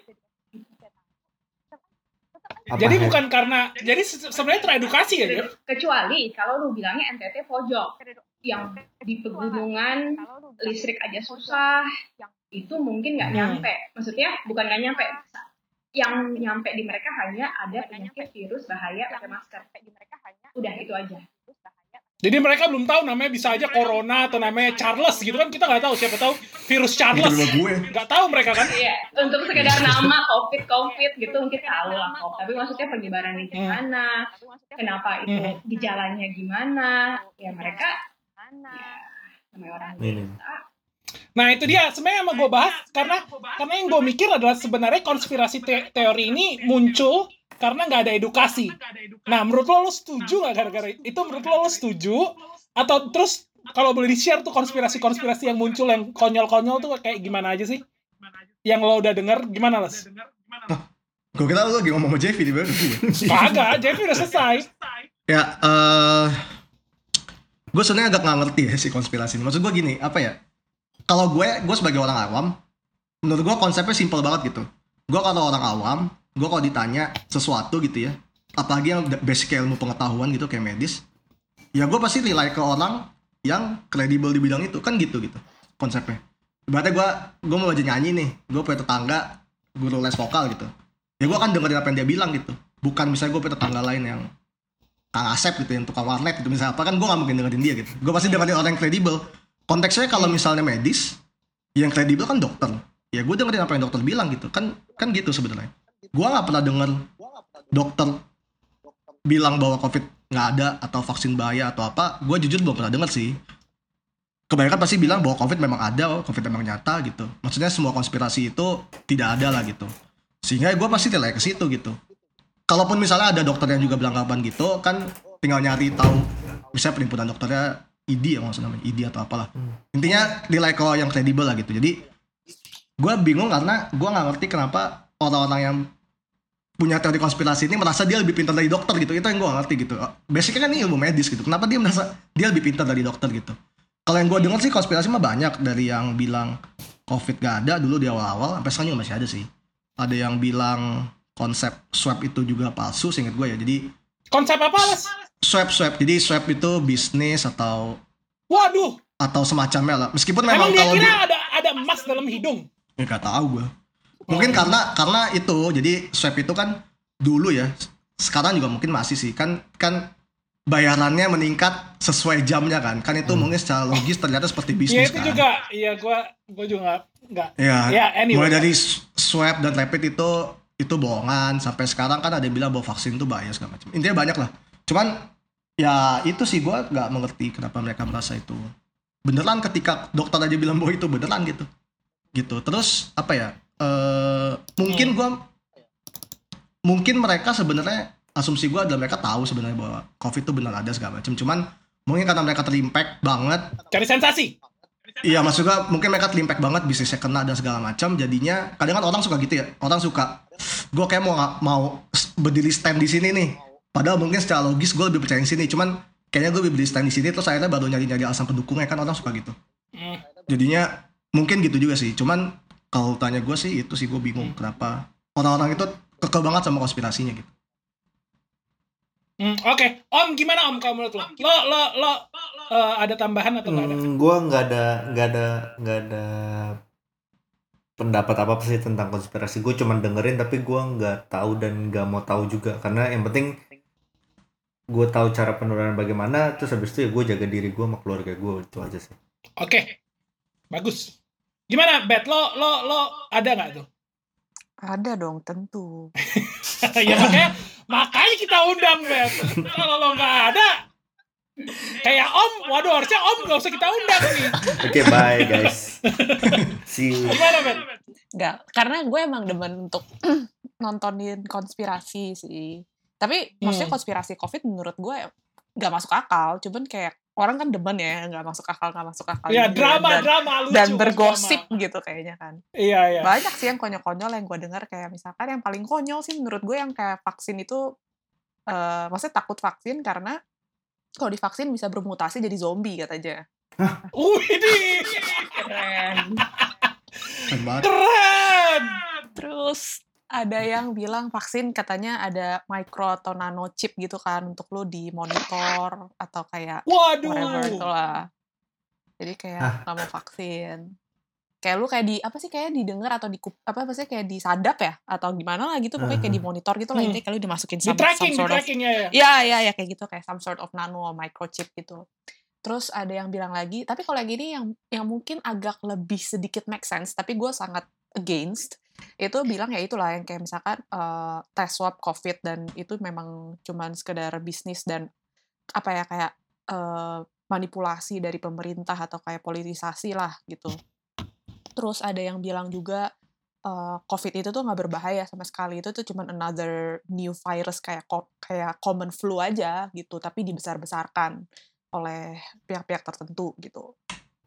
Apa Jadi ya? bukan karena jadi se- sebenarnya teredukasi ya, Jeff? kecuali kalau lu bilangnya NTT pojok yang di pegunungan listrik aja susah itu mungkin nggak Hmm. nyampe maksudnya bukan nggak nyampe yang nyampe di mereka hanya ada penyakit virus bahaya pakai masker udah itu aja Jadi mereka belum tahu namanya bisa aja corona atau namanya Charles gitu kan kita nggak tahu siapa tahu virus Charles. Nggak tahu mereka kan. Iya, untuk sekedar nama COVID COVID gitu mungkin tahu lah kok. Tapi maksudnya penyebarannya Hmm. gimana, kenapa itu Hmm. gejalanya gimana, ya mereka ya namanya orang biasa. Nah itu dia sebenarnya yang mau gue bahas karena karena yang gue mikir adalah sebenarnya konspirasi te- teori ini muncul karena nggak ada edukasi. Nah menurut lo lo setuju nggak gara-gara itu? Menurut lo lo setuju atau terus kalau boleh di share tuh konspirasi-konspirasi yang muncul yang konyol-konyol tuh kayak gimana aja sih? Yang lo udah denger gimana les? Gue kira lu lagi ngomong sama Jeffy di baru. Kagak, Jeffy udah selesai. Ya, eh gue sebenarnya agak nggak ngerti ya si konspirasi ini. Maksud gue gini, apa ya? Kalau gue, gue sebagai orang awam, menurut gue konsepnya simpel banget gitu. Gue kalau orang awam, gue kalau ditanya sesuatu gitu ya, apalagi yang basic ilmu pengetahuan gitu kayak medis, ya gue pasti rely ke orang yang kredibel di bidang itu kan gitu gitu konsepnya. Berarti gue gue mau aja nyanyi nih, gue punya tetangga guru les vokal gitu. Ya gue akan dengerin apa yang dia bilang gitu. Bukan misalnya gue punya tetangga lain yang Kang Asep gitu yang tukang warnet gitu misalnya apa kan gue gak mungkin dengerin dia gitu gue pasti dengerin orang yang kredibel konteksnya kalau misalnya medis yang kredibel kan dokter ya gue dengerin apa yang dokter bilang gitu kan kan gitu sebenarnya gue nggak pernah denger dokter bilang bahwa covid nggak ada atau vaksin bahaya atau apa. Gue jujur belum pernah denger sih. Kebanyakan pasti bilang bahwa covid memang ada covid memang nyata gitu. Maksudnya semua konspirasi itu tidak ada lah gitu. Sehingga gue pasti nilai ke situ gitu. Kalaupun misalnya ada dokter yang juga beranggapan gitu kan tinggal nyari tahu. Misalnya penimbunan dokternya ID ya maksudnya namanya ID atau apalah. Intinya nilai kalau yang kredibel lah gitu. Jadi gue bingung karena gue nggak ngerti kenapa orang-orang yang punya teori konspirasi ini merasa dia lebih pintar dari dokter gitu. Itu yang gue ngerti gitu. Basicnya kan ini ilmu medis gitu. Kenapa dia merasa dia lebih pintar dari dokter gitu? Kalau yang gue dengar sih konspirasi mah banyak. Dari yang bilang covid gak ada dulu di awal-awal sampai sekarang juga masih ada sih. Ada yang bilang konsep swab itu juga palsu seingat gue ya. Jadi Konsep apa swab swab. Jadi swab itu bisnis atau Waduh, atau semacamnya lah. Meskipun emang memang dia kalau kira di- ada ada emas dalam hidung. Ya gak tahu gue. Mungkin karena karena itu jadi swab itu kan dulu ya. Sekarang juga mungkin masih sih. Kan kan bayarannya meningkat sesuai jamnya kan. Kan itu mungkin secara logis ternyata seperti Iya bisnis itu kan. juga, iya gua gua juga nggak. Ya, Ya, anyway. mulai dari swab dan rapid itu itu bohongan sampai sekarang kan ada yang bilang bahwa vaksin itu bahaya segala macam. Intinya banyak lah. Cuman ya itu sih gue nggak mengerti kenapa mereka merasa itu beneran ketika dokter aja bilang bahwa itu beneran gitu gitu terus apa ya eh mungkin gua mungkin mereka sebenarnya asumsi gua adalah mereka tahu sebenarnya bahwa covid itu benar ada segala macam. Cuman mungkin karena mereka terimpact banget. Cari sensasi. Iya maksud gua mungkin mereka terimpact banget bisnisnya kena dan segala macam. Jadinya kadang kan orang suka gitu ya. Orang suka gue kayak mau mau berdiri stand di sini nih. Padahal mungkin secara logis gue lebih percaya di sini. Cuman kayaknya gue berdiri stand di sini terus akhirnya baru nyari nyari alasan pendukungnya. Kan orang suka gitu. Hmm. jadinya mungkin gitu juga sih. Cuman kalau tanya gue sih itu sih gue bingung kenapa orang-orang itu kekeh banget sama konspirasinya gitu Hmm, Oke, Om gimana Om kalau menurut lo? Lo lo lo eh, ada tambahan atau nggak ada? Hmm, gua nggak ada nggak ada nggak ada pendapat apa sih tentang konspirasi. Gue cuman dengerin tapi gua nggak tahu dan nggak mau tahu juga karena yang penting gue tahu cara penularan bagaimana terus habis itu ya gue jaga diri gue sama keluarga gue itu aja sih. Oke, bagus. Gimana, Bet? Lo lo lo ada nggak tuh? Ada dong, tentu. ya makanya makanya kita undang Bet. Kalau lo nggak ada, kayak Om, waduh harusnya Om nggak usah kita undang nih. Oke bye guys. See you. Gimana Bet? Nggak, karena gue emang demen untuk nontonin konspirasi sih. Tapi maksudnya Hmm. konspirasi COVID menurut gue nggak masuk akal. Cuman kayak orang kan demen ya nggak masuk akal nggak masuk akal. Ya gitu drama dan, drama lucu. dan bergosip drama. gitu kayaknya kan. Iya iya. Banyak sih yang konyol-konyol yang gue dengar kayak misalkan yang paling konyol sih menurut gue yang kayak vaksin itu eh maksudnya takut vaksin karena kalau divaksin bisa bermutasi jadi zombie katanya. Uh ini Keren. keren. Terus ada yang bilang vaksin katanya ada micro atau nano chip gitu kan untuk lu di monitor atau kayak whatever Waduh. itulah. Jadi kayak nggak mau vaksin. Kayak lu kayak di apa sih kayak didengar atau di apa apa sih kayak disadap ya atau gimana lah gitu pokoknya kayak di monitor gitu lah Hmm. intinya kalau dimasukin Di some, tracking, some di sort of tracking ya. ya. Iya, iya, ya kayak gitu kayak some sort of nano or microchip gitu. Terus ada yang bilang lagi, tapi kalau yang ini yang yang mungkin agak lebih sedikit make sense, tapi gue sangat against itu bilang ya itulah yang kayak misalkan eh, tes swab covid dan itu memang cuman sekedar bisnis dan apa ya kayak eh, manipulasi dari pemerintah atau kayak politisasi lah gitu. Terus ada yang bilang juga eh, COVID itu tuh nggak berbahaya sama sekali. Itu tuh cuman another new virus kayak kayak common flu aja gitu tapi dibesar-besarkan oleh pihak-pihak tertentu gitu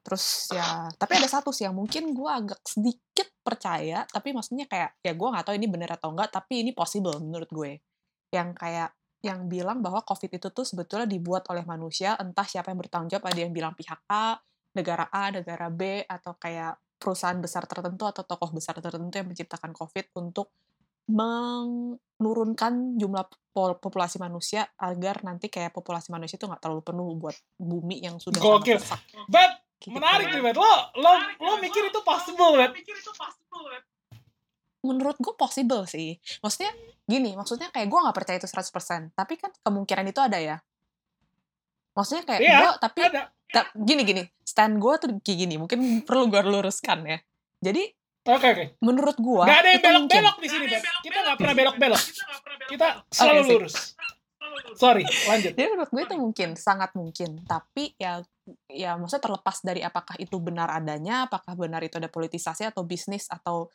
terus ya tapi ada satu sih yang mungkin gue agak sedikit percaya tapi maksudnya kayak ya gue nggak tahu ini bener atau enggak tapi ini possible menurut gue yang kayak yang bilang bahwa COVID itu tuh sebetulnya dibuat oleh manusia entah siapa yang bertanggung jawab ada yang bilang pihak A negara A negara B atau kayak perusahaan besar tertentu atau tokoh besar tertentu yang menciptakan COVID untuk menurunkan jumlah populasi manusia agar nanti kayak populasi manusia itu nggak terlalu penuh buat bumi yang sudah Gokil. sangat rusak. Bet, Gitu. menarik nih, Bet. Lo, lo, lo mikir itu possible, Bet. Menurut gue possible sih. Maksudnya gini, maksudnya kayak gue nggak percaya itu 100%. Tapi kan kemungkinan itu ada ya. Maksudnya kayak Iya, gue, tapi Ada. ta- gini gini, stand gue tuh kayak gini. Mungkin perlu gue luruskan ya. Jadi Oke, oke. menurut gue Gak ada yang itu belok-belok di sini, Bet. Kita gak pernah belok-belok. Kita selalu sip. lurus. Sorry, lanjut. Jadi menurut gue itu mungkin, sangat mungkin. Tapi ya, ya maksudnya terlepas dari apakah itu benar adanya, apakah benar itu ada politisasi atau bisnis atau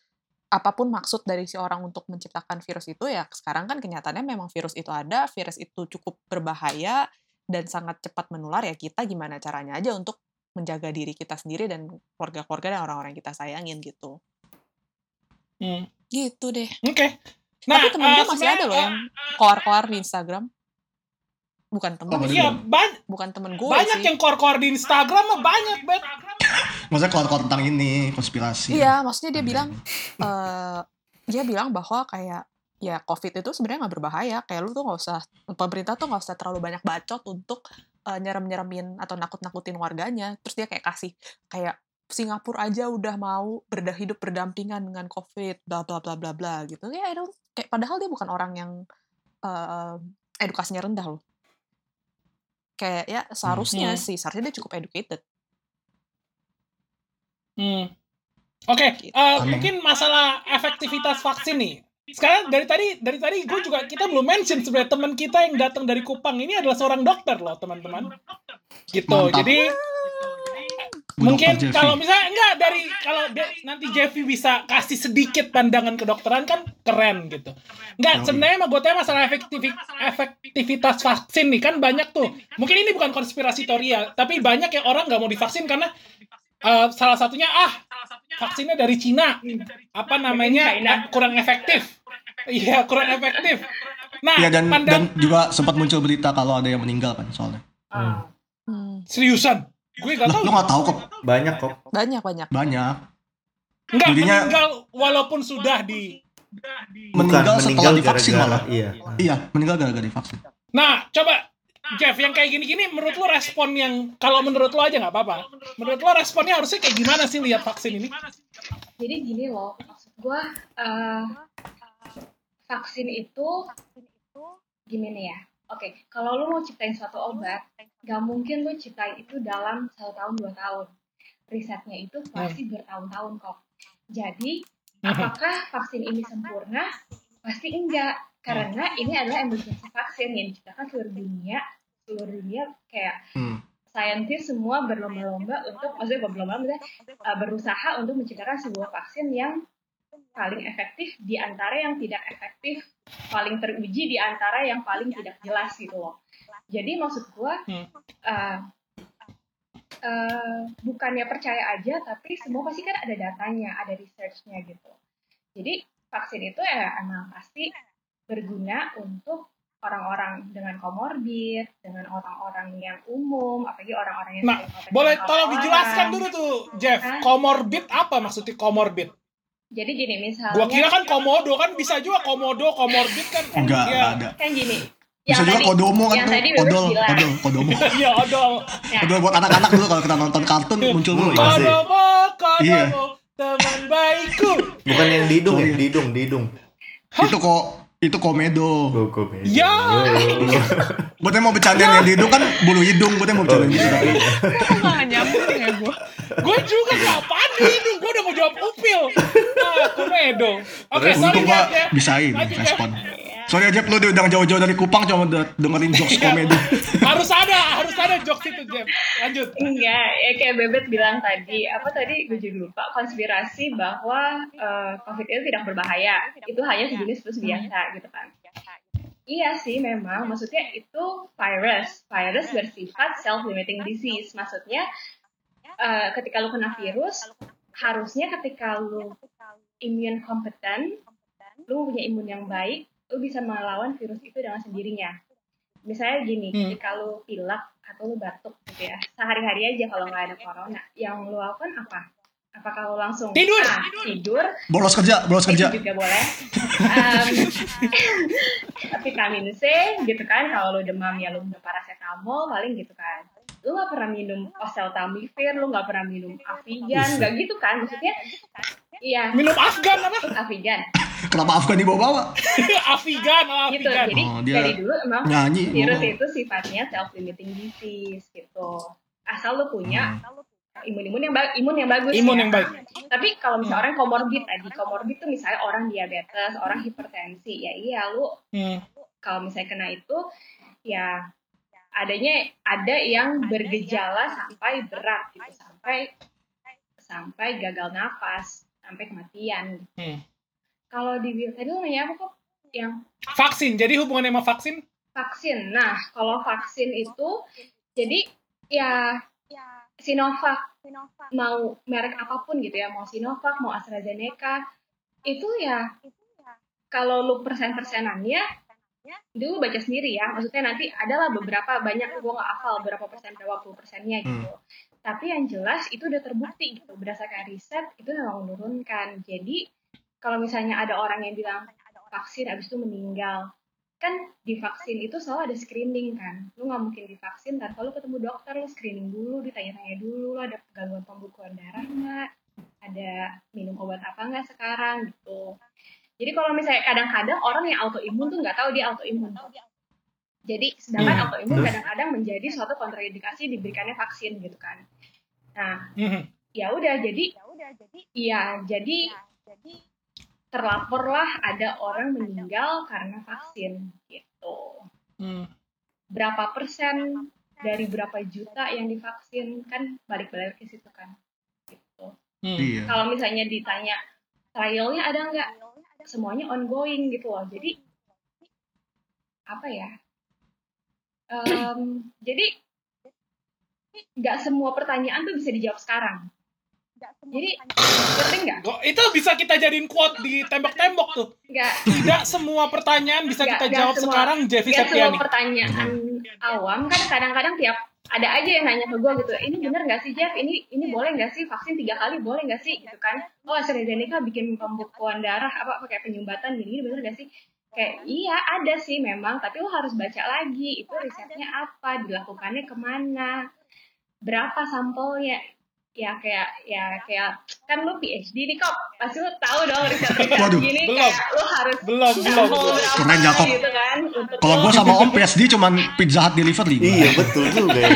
apa pun maksud dari si orang untuk menciptakan virus itu ya sekarang kan kenyataannya memang virus itu ada, virus itu cukup berbahaya dan sangat cepat menular ya kita gimana caranya aja untuk menjaga diri kita sendiri dan keluarga-keluarga dan orang-orang kita sayangin gitu. Hmm. Gitu deh. Oke. Tapi temen eh, gue masih ada loh yang koar-koar di Instagram. Bukan temen, Oh. Iya, ba- bukan temen gue banyak sih. yang core-core di Instagram mah banyak, Bet. Maksudnya keluar-keluar tentang ini, konspirasi. Iya, maksudnya dia bilang eh dia bilang bahwa kayak ya COVID itu sebenarnya nggak berbahaya. Kayak lu tuh nggak usah pemerintah tuh nggak usah terlalu banyak bacot untuk eh, nyerem-nyeremin atau nakut-nakutin warganya. Terus dia kayak kasih kayak Singapura aja udah mau berda hidup berdampingan dengan COVID, bla bla bla bla bla gitu. Ya, I don't- kayak padahal dia bukan orang yang eh, edukasinya rendah loh. Kayak ya seharusnya Hmm. sih, seharusnya dia cukup educated. Hmm. Oke, Gitu. eh, Aneh. mungkin masalah efektivitas vaksin nih. Sekarang dari tadi dari tadi gue juga kita belum mention sebenarnya teman kita yang datang dari Kupang ini adalah seorang dokter loh teman-teman. Gitu. Mantap. Jadi mungkin Dr. Kalau misalnya enggak dari kalau de- nanti Jeffy bisa kasih sedikit pandangan kedokteran kan keren gitu. Enggak, Yoi. sebenarnya mah gue tanya masalah efektivi- efektivitas vaksin nih kan banyak tuh. Mungkin ini bukan konspirasi teoria, tapi banyak yang orang nggak mau divaksin karena eh, salah satunya ah vaksinnya dari Cina apa namanya kurang efektif. Iya kurang efektif. Nah, Iya dan pandang dan juga sempat muncul berita kalau ada yang meninggal kan soalnya. Hmm, seriusan, gue gak Lah, tahu. lu nggak tahu kok Banyak kok. banyak banyak. banyak Enggak jadinya- meninggal walaupun sudah di. meninggal setelah divaksin gara-gara- malah. Iya. Iya, meninggal gara-gara divaksin. Nah, coba Jeff yang kayak gini-gini menurut lo respon yang kalau menurut lo aja nggak apa-apa. Menurut lo responnya harusnya kayak gimana sih lihat vaksin ini? Jadi gini loh, maksud gue eh, vaksin itu gimana ya? Oke, kalau lu mau ciptain suatu obat, gak mungkin lu ciptain itu dalam satu tahun dua tahun. Risetnya itu pasti bertahun-tahun kok. Jadi, apakah vaksin ini sempurna? Pasti enggak, karena ini adalah emergency vaksin yang diciptakan seluruh dunia. Seluruh dunia kayak Hmm. saintis semua berlomba-lomba untuk, maksudnya berlomba-lomba, maksudnya, uh, berusaha untuk menciptakan sebuah vaksin yang paling efektif di antara yang tidak efektif, paling teruji di antara yang paling tidak jelas gitu loh. Jadi maksud gua Hmm. uh, uh, bukannya percaya aja, tapi semua pasti kan ada datanya, ada researchnya gitu. Jadi vaksin itu ya emang pasti berguna untuk orang-orang dengan komorbid, dengan orang-orang yang umum, apalagi orang-orang yang Nah, Boleh tolong dijelaskan dulu tuh, Jeff. Hah? Comorbid apa maksudnya comorbid? Jadi gini misalnya Gua kira kan komodo kan bisa juga komodo, komorbid kan. Enggak, Iya. enggak ada. kan gini. Bisa juga kodomo kan tuh, tadi kodol, kodol, kodomo. Iya, odol. Nah, Kodol buat anak-anak dulu kalau kita nonton kartun muncul mulu ya. Kodomo, kodomo, Iya. teman baikku. Bukan yang di hidung ya, Sorry. di hidung, di hidung. Itu kok itu komedo. Oh, komedi. Ya. Buatnya mau bercandain yang di hidung kan bulu hidung, buatnya mau bercandain gitu. tapi Nggak nyambung ya gue. Gue juga kapan ini? Gue udah mau jawab upil. Ah, komedo. Oke, Terus sorry gua ya. bisa ini Lanjut, Jeff. respon. Sorry aja lu diundang jauh-jauh dari Kupang cuma de- dengerin jokes komedi. harus ada, harus ada jokes itu, Jeff. Lanjut. Enggak, ya kayak Bebet bilang tadi, apa tadi gue juga lupa, konspirasi bahwa eh, COVID itu tidak berbahaya, itu hanya sejenis virus biasa gitu kan. Iya sih memang, maksudnya itu virus, virus bersifat self-limiting disease, maksudnya eh, ketika lu kena virus, harusnya ketika lu imun kompeten, lu punya imun yang baik, lu bisa melawan virus itu dengan sendirinya. Misalnya gini, Hmm. ketika lu pilek atau lu batuk gitu ya, sehari-hari aja kalau nggak ada corona, yang lu lakukan apa? Apakah lu langsung Tidur. A, tidur, Bolos kerja, bolos kerja. itu juga boleh. Um, vitamin C gitu kan, kalau lu demam ya lu minum paracetamol paling gitu kan. Lu nggak pernah minum oseltamivir, lu nggak pernah minum Avigan, nggak gitu kan? Maksudnya, iya, Minum Afgan apa? Avigan. Kenapa Afgan dibawa-bawa? Afigan, oh, gitu Afigan. jadi Oh, dia dari dulu emang Nyanyi. virus itu sifatnya self limiting disease gitu asal lu punya imun-imun yang imun yang bagus Imun ya. yang baik. tapi kalau misalnya orang komorbid tadi komorbid tuh misalnya orang diabetes orang hipertensi ya iya lu Hmm. kalau misalnya kena itu ya adanya ada yang bergejala sampai berat gitu sampai sampai gagal nafas sampai kematian Hmm. kalau di tadi lu nanya apa kok yang Vaksin, jadi hubungannya sama vaksin? vaksin. Nah, kalau vaksin itu jadi ya Sinovac mau merek apa pun gitu ya, mau Sinovac, mau AstraZeneca, itu ya kalau lu persen-persenannya dulu baca sendiri ya, maksudnya nanti adalah beberapa banyak gue nggak hafal berapa persen berapa puluh persennya gitu. Tapi yang jelas itu udah terbukti gitu. Berdasarkan riset itu memang menurunkan. Jadi kalau misalnya ada orang yang bilang vaksin abis itu meninggal, kan di vaksin itu selalu ada screening kan. Lu nggak mungkin divaksin tanpa lu ketemu dokter lu screening dulu ditanya-tanya dulu lu ada gangguan pembekuan darah nggak? Ada minum obat apa nggak sekarang gitu jadi kalau misalnya kadang-kadang orang yang autoimun tuh nggak tahu dia autoimun jadi sedangkan Hmm. autoimun kadang-kadang menjadi suatu kontraindikasi diberikannya vaksin gitu kan nah Hmm. ya udah jadi iya jadi terlaporlah ada orang meninggal karena vaksin gitu Hmm. berapa persen dari berapa juta yang divaksin kan balik-balik ke situ kan gitu. Hmm. Iya. kalau misalnya ditanya trialnya ada nggak semuanya ongoing gitu loh. Jadi apa ya? Em, jadi nggak semua pertanyaan tuh bisa dijawab sekarang. Jadi ngerti nggak? Kok itu bisa kita jadiin quote di tembok-tembok tuh. nggak. Tidak semua pertanyaan bisa Nggak- kita nggak jawab semua- sekarang, Jeffy nggak semua Septiani. pertanyaan awam kan kadang-kadang tiap ada aja yang nanya ke gue gitu ini bener nggak sih Jeff? Ini ini boleh nggak sih? Vaksin tiga kali boleh nggak sih? Gitu kan. Oh AstraZeneca bikin pembekuan darah apa pakai penyumbatan gini bener nggak sih? Kayak iya ada sih memang tapi lo harus baca lagi itu risetnya apa dilakukannya ke mana berapa sampelnya ya kayak ya kayak kan lo PhD nih kok pasti lo tahu dong riset-riset Waduh, gini belum. kayak lo harus Belum, belum, Keren, Jakob. gitu kan Kalau gue sama Om PSD cuman Pizza Hut delivery. Iya betul juga ya.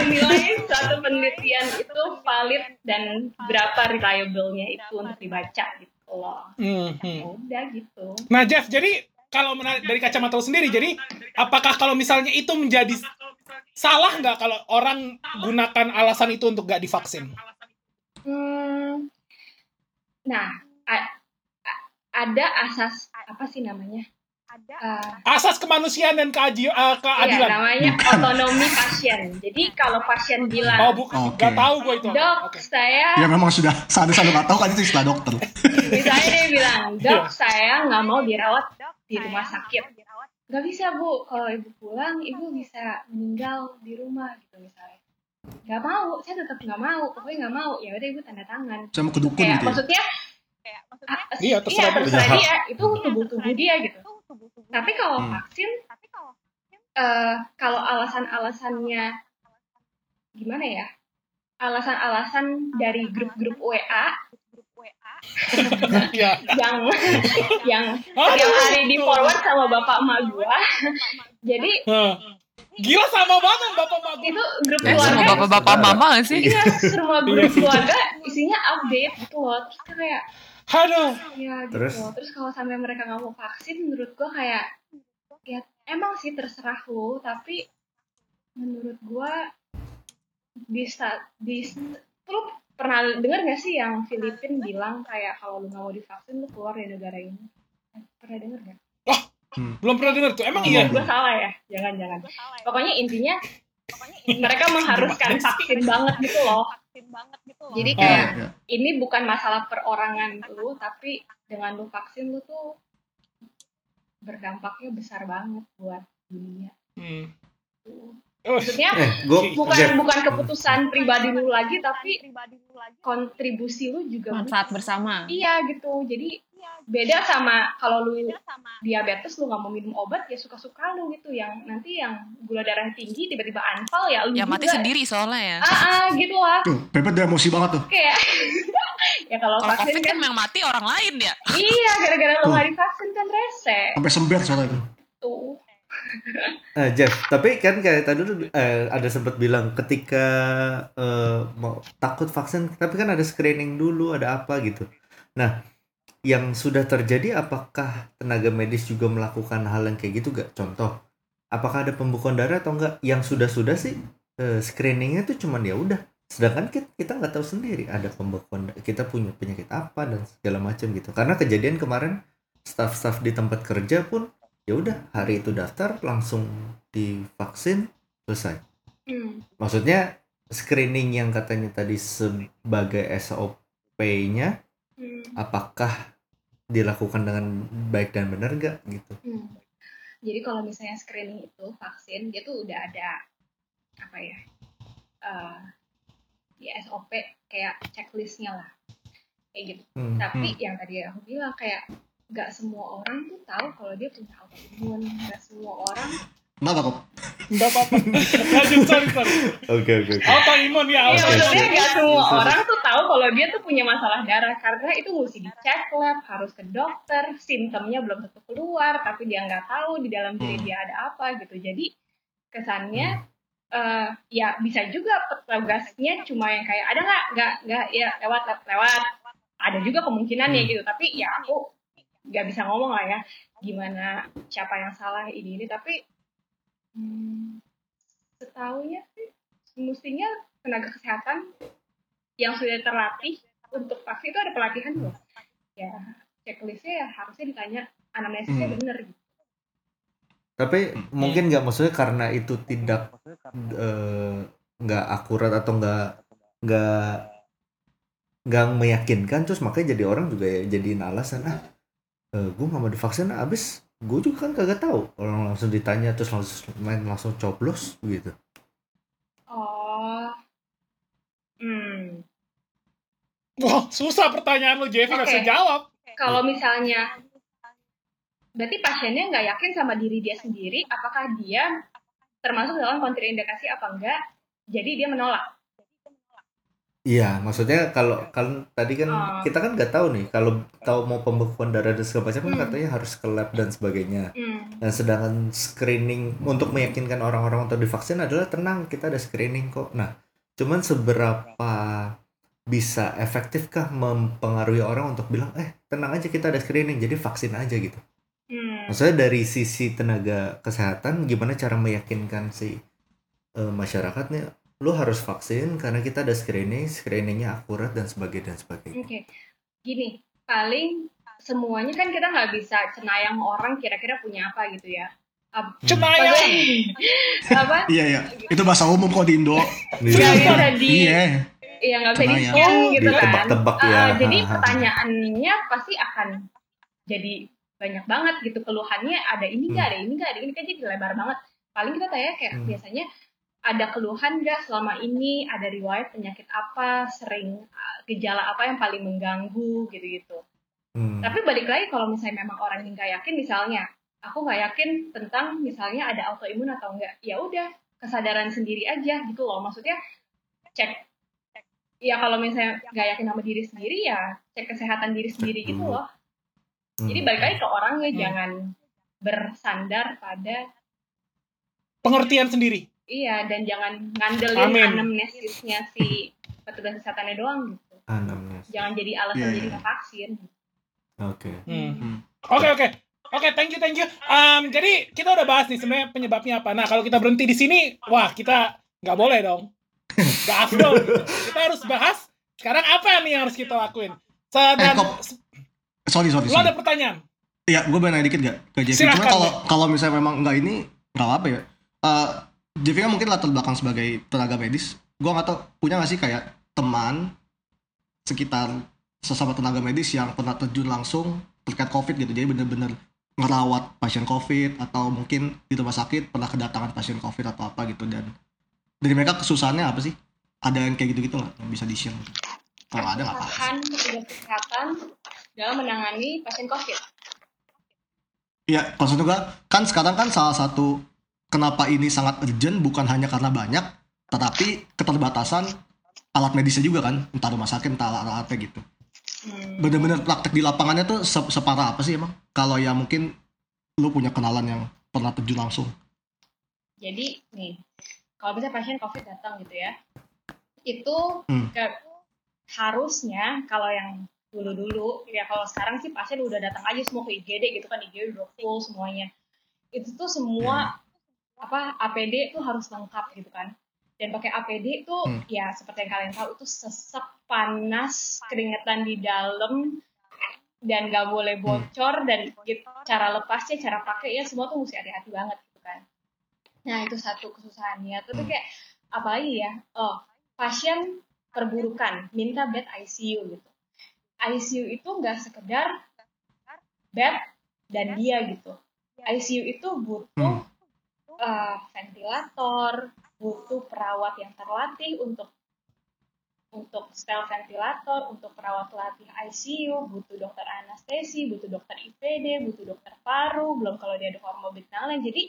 Menilai suatu penelitian itu valid dan berapa reliable-nya itu untuk dibaca gitu loh. Hmm, hmm. Udah gitu. Nah, Jeff, jadi kalau dari kacamata lu sendiri, jadi apakah kalau misalnya itu menjadi salah nggak kalau orang gunakan alasan itu untuk nggak divaksin? Hmm, nah, a- a- ada asas apa sih namanya? Eh, Asas kemanusiaan dan keaji- iya, keadilan. namanya otonomi pasien. Jadi kalau pasien Oh, bilang, bukan. Oke. Nggak tahu gue itu. dok, Oke. saya Ya memang sudah saat selalu nggak tahu kan itu istilah dokter. misalnya dia bilang, Iya. dok, saya nggak mau dirawat di rumah sakit. Gak bisa bu, kalau ibu pulang, ibu bisa meninggal di rumah gitu misalnya. Gak mau, saya tetap nggak mau, pokoknya nggak mau. Ya udah ibu tanda tangan. Saya mau ke dukun Kayak gitu ya. maksudnya ah, Iya, terserah dia. terserah dia itu tubuh tubuh dia gitu tapi kalau Hmm. vaksin eh, kalau alasan-alasannya gimana ya alasan-alasan dari grup-grup WA ya. Yang yang yang hari di forward sama bapak emak gua. Jadi gila sama banget bapak bapak itu grup Ya, Sama keluarga. bapak-bapak mama gak sih? iya semua Iya grup sih. keluarga isinya update gitu loh. Terus kayak aduh ya gitu Terus? terus, kalau sampai mereka nggak mau vaksin menurut gua kayak ya emang sih terserah lu tapi menurut gua bisa di lu pernah dengar gak sih yang Filipin bilang kayak kalau lu nggak mau divaksin lu keluar dari negara ini? Eh, pernah dengar gak? belum pernah dengar tuh. Emang iya? gue salah ya? Jangan jangan. Pokoknya intinya mereka mengharuskan vaksin banget gitu loh. Jadi Oh. kayak Iya, iya. ini bukan masalah perorangan lu tapi dengan lu vaksin lu tuh berdampaknya besar banget buat dunia. Hmm. tuh. Oh, maksudnya Eh, gue bukan bukan keputusan pribadi lu lagi tapi kontribusi lu juga Manfaat bersama. iya gitu jadi beda sama kalau lu diabetes lu nggak mau minum obat ya suka-suka lu gitu yang nanti yang gula darah tinggi tiba-tiba anfal ya lu Ya mati juga. sendiri soalnya ya. ah, ah gitu lah Tuh, Pepet udah emosi banget tuh. kayak ya kalau vaksin kan kan memang mati orang lain ya. iya gara-gara lu nggak divaksin kan rese Sampai sember soalnya itu. tuh Eh, Jeff, tapi kan kayak tadi lu eh, ada sempat bilang ketika eh, mau takut vaksin, tapi kan ada screening dulu, ada apa gitu. Nah, yang sudah terjadi apakah tenaga medis juga melakukan hal yang kayak gitu gak? Contoh, apakah ada pembekuan darah atau enggak? Yang sudah-sudah sih eh, screeningnya tuh cuman ya udah. Sedangkan kita kita nggak tahu sendiri ada pembekuan kita punya penyakit apa dan segala macam gitu. Karena kejadian kemarin staff-staff di tempat kerja pun ya udah hari itu daftar langsung divaksin selesai hmm. maksudnya screening yang katanya tadi sebagai SOP-nya Hmm. apakah dilakukan dengan baik dan benar nggak gitu Hmm. Jadi kalau misalnya screening itu vaksin, dia tuh udah ada apa ya? eh di SOP kayak checklistnya lah, kayak gitu. Hmm. Tapi yang tadi aku bilang kayak nggak semua orang tuh tahu kalau dia punya autoimun, nggak semua orang. Kenapa kok? Enggak apa-apa. Lanjut, sorry, sorry. oke oke oke Autoimun ya, Oke, autoimun. maksudnya siap. nggak semua orang tuh tahu kalau dia tuh punya masalah darah karena itu mesti dicek lab, harus ke dokter, simptomnya belum tentu keluar, tapi dia nggak tahu di dalam diri Hmm. dia ada apa gitu. Jadi kesannya eh, ya bisa juga petugasnya cuma yang kayak ada nggak nggak nggak ya lewat lewat lewat. Ada juga kemungkinannya Hmm. gitu, tapi ya aku nggak bisa ngomong lah ya gimana siapa yang salah ini ini. Tapi hmm, setahunya sih mestinya tenaga kesehatan yang sudah terlatih untuk vaksin itu ada pelatihan loh. Ya checklistnya ya harusnya ditanya anamnesisnya Hmm. bener gitu. Tapi mungkin nggak maksudnya karena itu tidak eh, nggak akurat atau nggak nggak nggak meyakinkan terus makanya jadi orang juga ya jadiin alasan ah gue nggak mau divaksin abis gue juga kan kagak tahu. Orang langsung ditanya terus langsung main langsung coblos gitu. Oh hmm. Wah, susah pertanyaan lu, Jeffy nggak Oke. bisa jawab. kalau misalnya berarti pasiennya nggak yakin sama diri dia sendiri apakah dia termasuk dalam kontraindikasi apa enggak? Jadi dia menolak Iya, maksudnya kalau kan tadi kan Oh. kita kan nggak tahu nih kalau tahu mau pembekuan darah dan segala macam kan Hmm. katanya harus ke lab dan sebagainya. hmm. Dan sedangkan screening untuk meyakinkan orang-orang untuk divaksin adalah tenang kita ada screening kok. Nah, cuman seberapa bisa efektifkah mempengaruhi orang untuk bilang eh tenang aja kita ada screening jadi vaksin aja gitu. Hmm. Maksudnya dari sisi tenaga kesehatan gimana cara meyakinkan si eh, masyarakatnya lu harus vaksin karena kita ada screening, screeningnya akurat dan sebagainya dan sebagainya. Oke, gini, paling semuanya kan kita nggak bisa cenayang orang kira-kira punya apa gitu ya. Ap- Cenayang. apa? Iya iya. Itu bahasa umum kok di Indo. Nggak Iya. bisa di, Iya. ya nggak bisa Cenayang. disiang gitu kan. Ditebak-tebak Ah, ya. jadi Hahaha. pertanyaannya pasti akan jadi banyak banget gitu keluhannya ada ini nggak ada ini nggak ada ini kan jadi lebar banget. Paling kita tanya kayak Hmm. biasanya ada keluhan nggak selama ini ada riwayat penyakit apa sering uh, gejala apa yang paling mengganggu gitu-gitu. Hmm. Tapi balik lagi kalau misalnya memang orang yang nggak yakin, misalnya aku nggak yakin tentang misalnya ada autoimun atau enggak, ya udah kesadaran sendiri aja gitu loh. Maksudnya cek ya kalau misalnya nggak yakin sama diri sendiri ya cek kesehatan diri sendiri gitu dulu. loh. Hmm. Jadi balik lagi ke orangnya Hmm. jangan bersandar pada Pengertian sendiri. Iya dan jangan ngandelin Amin. anamnesisnya si petugas kesehatannya doang gitu. Anamnes. Jangan jadi alasan Iya, jadi iya. nggak vaksin. Oke. Hmm. Hmm. Oke oke oke thank you thank you. Um, jadi kita udah bahas nih sebenarnya penyebabnya apa. Nah kalau kita berhenti di sini, wah kita nggak boleh dong. Nggak afdol. kita harus bahas sekarang apa nih yang harus kita lakuin. So, Eh, dan kok- Sorry, sorry, lo sorry. ada pertanyaan? Iya, gue nanya dikit gak ke Jeffy? Cuma kalau kalau misalnya memang nggak ini nggak apa ya. Eh Jeffy kan mungkin latar belakang sebagai tenaga medis. Gue nggak tahu punya nggak sih kayak teman sekitar sesama tenaga medis yang pernah terjun langsung terkait COVID gitu. Jadi bener-bener ngerawat pasien COVID atau mungkin di rumah sakit pernah kedatangan pasien COVID atau apa gitu dan dari mereka kesusahannya apa sih? Ada yang kayak gitu-gitu nggak yang bisa di share? Kalau ada nggak apa-apa. kesehatan dalam menangani pasien COVID. Iya, maksud gue kan sekarang kan salah satu kenapa ini sangat urgent bukan hanya karena banyak, tetapi keterbatasan alat medisnya juga kan, entah rumah sakit, entah alat-alatnya gitu. Hmm. Bener-bener praktek di lapangannya tuh se- separah apa sih emang? Kalau ya mungkin lu punya kenalan yang pernah terjun langsung. Jadi nih, kalau misalnya pasien COVID datang gitu ya, itu Hmm. ke- harusnya kalau yang dulu-dulu, ya kalau sekarang sih pasien udah datang aja semua ke IGD gitu kan, IGD udah full semuanya. Itu tuh semua apa APD tuh harus lengkap gitu kan. Dan pakai APD tuh Hmm. ya seperti yang kalian tahu itu sesek panas, keringetan di dalam dan nggak boleh bocor dan gitu, cara lepasnya, cara pakai ya semua tuh mesti hati-hati banget gitu kan. Nah itu satu kesusahannya. Tapi Hmm. kayak apalagi ya? Oh pasien perburukan minta bed ICU gitu. ICU itu nggak sekedar bed dan dia gitu. ICU itu butuh uh, ventilator, butuh perawat yang terlatih untuk untuk setel ventilator, untuk perawat pelatih ICU, butuh dokter anestesi, butuh dokter IPD, butuh dokter paru, belum kalau dia ada komorbid lain. Jadi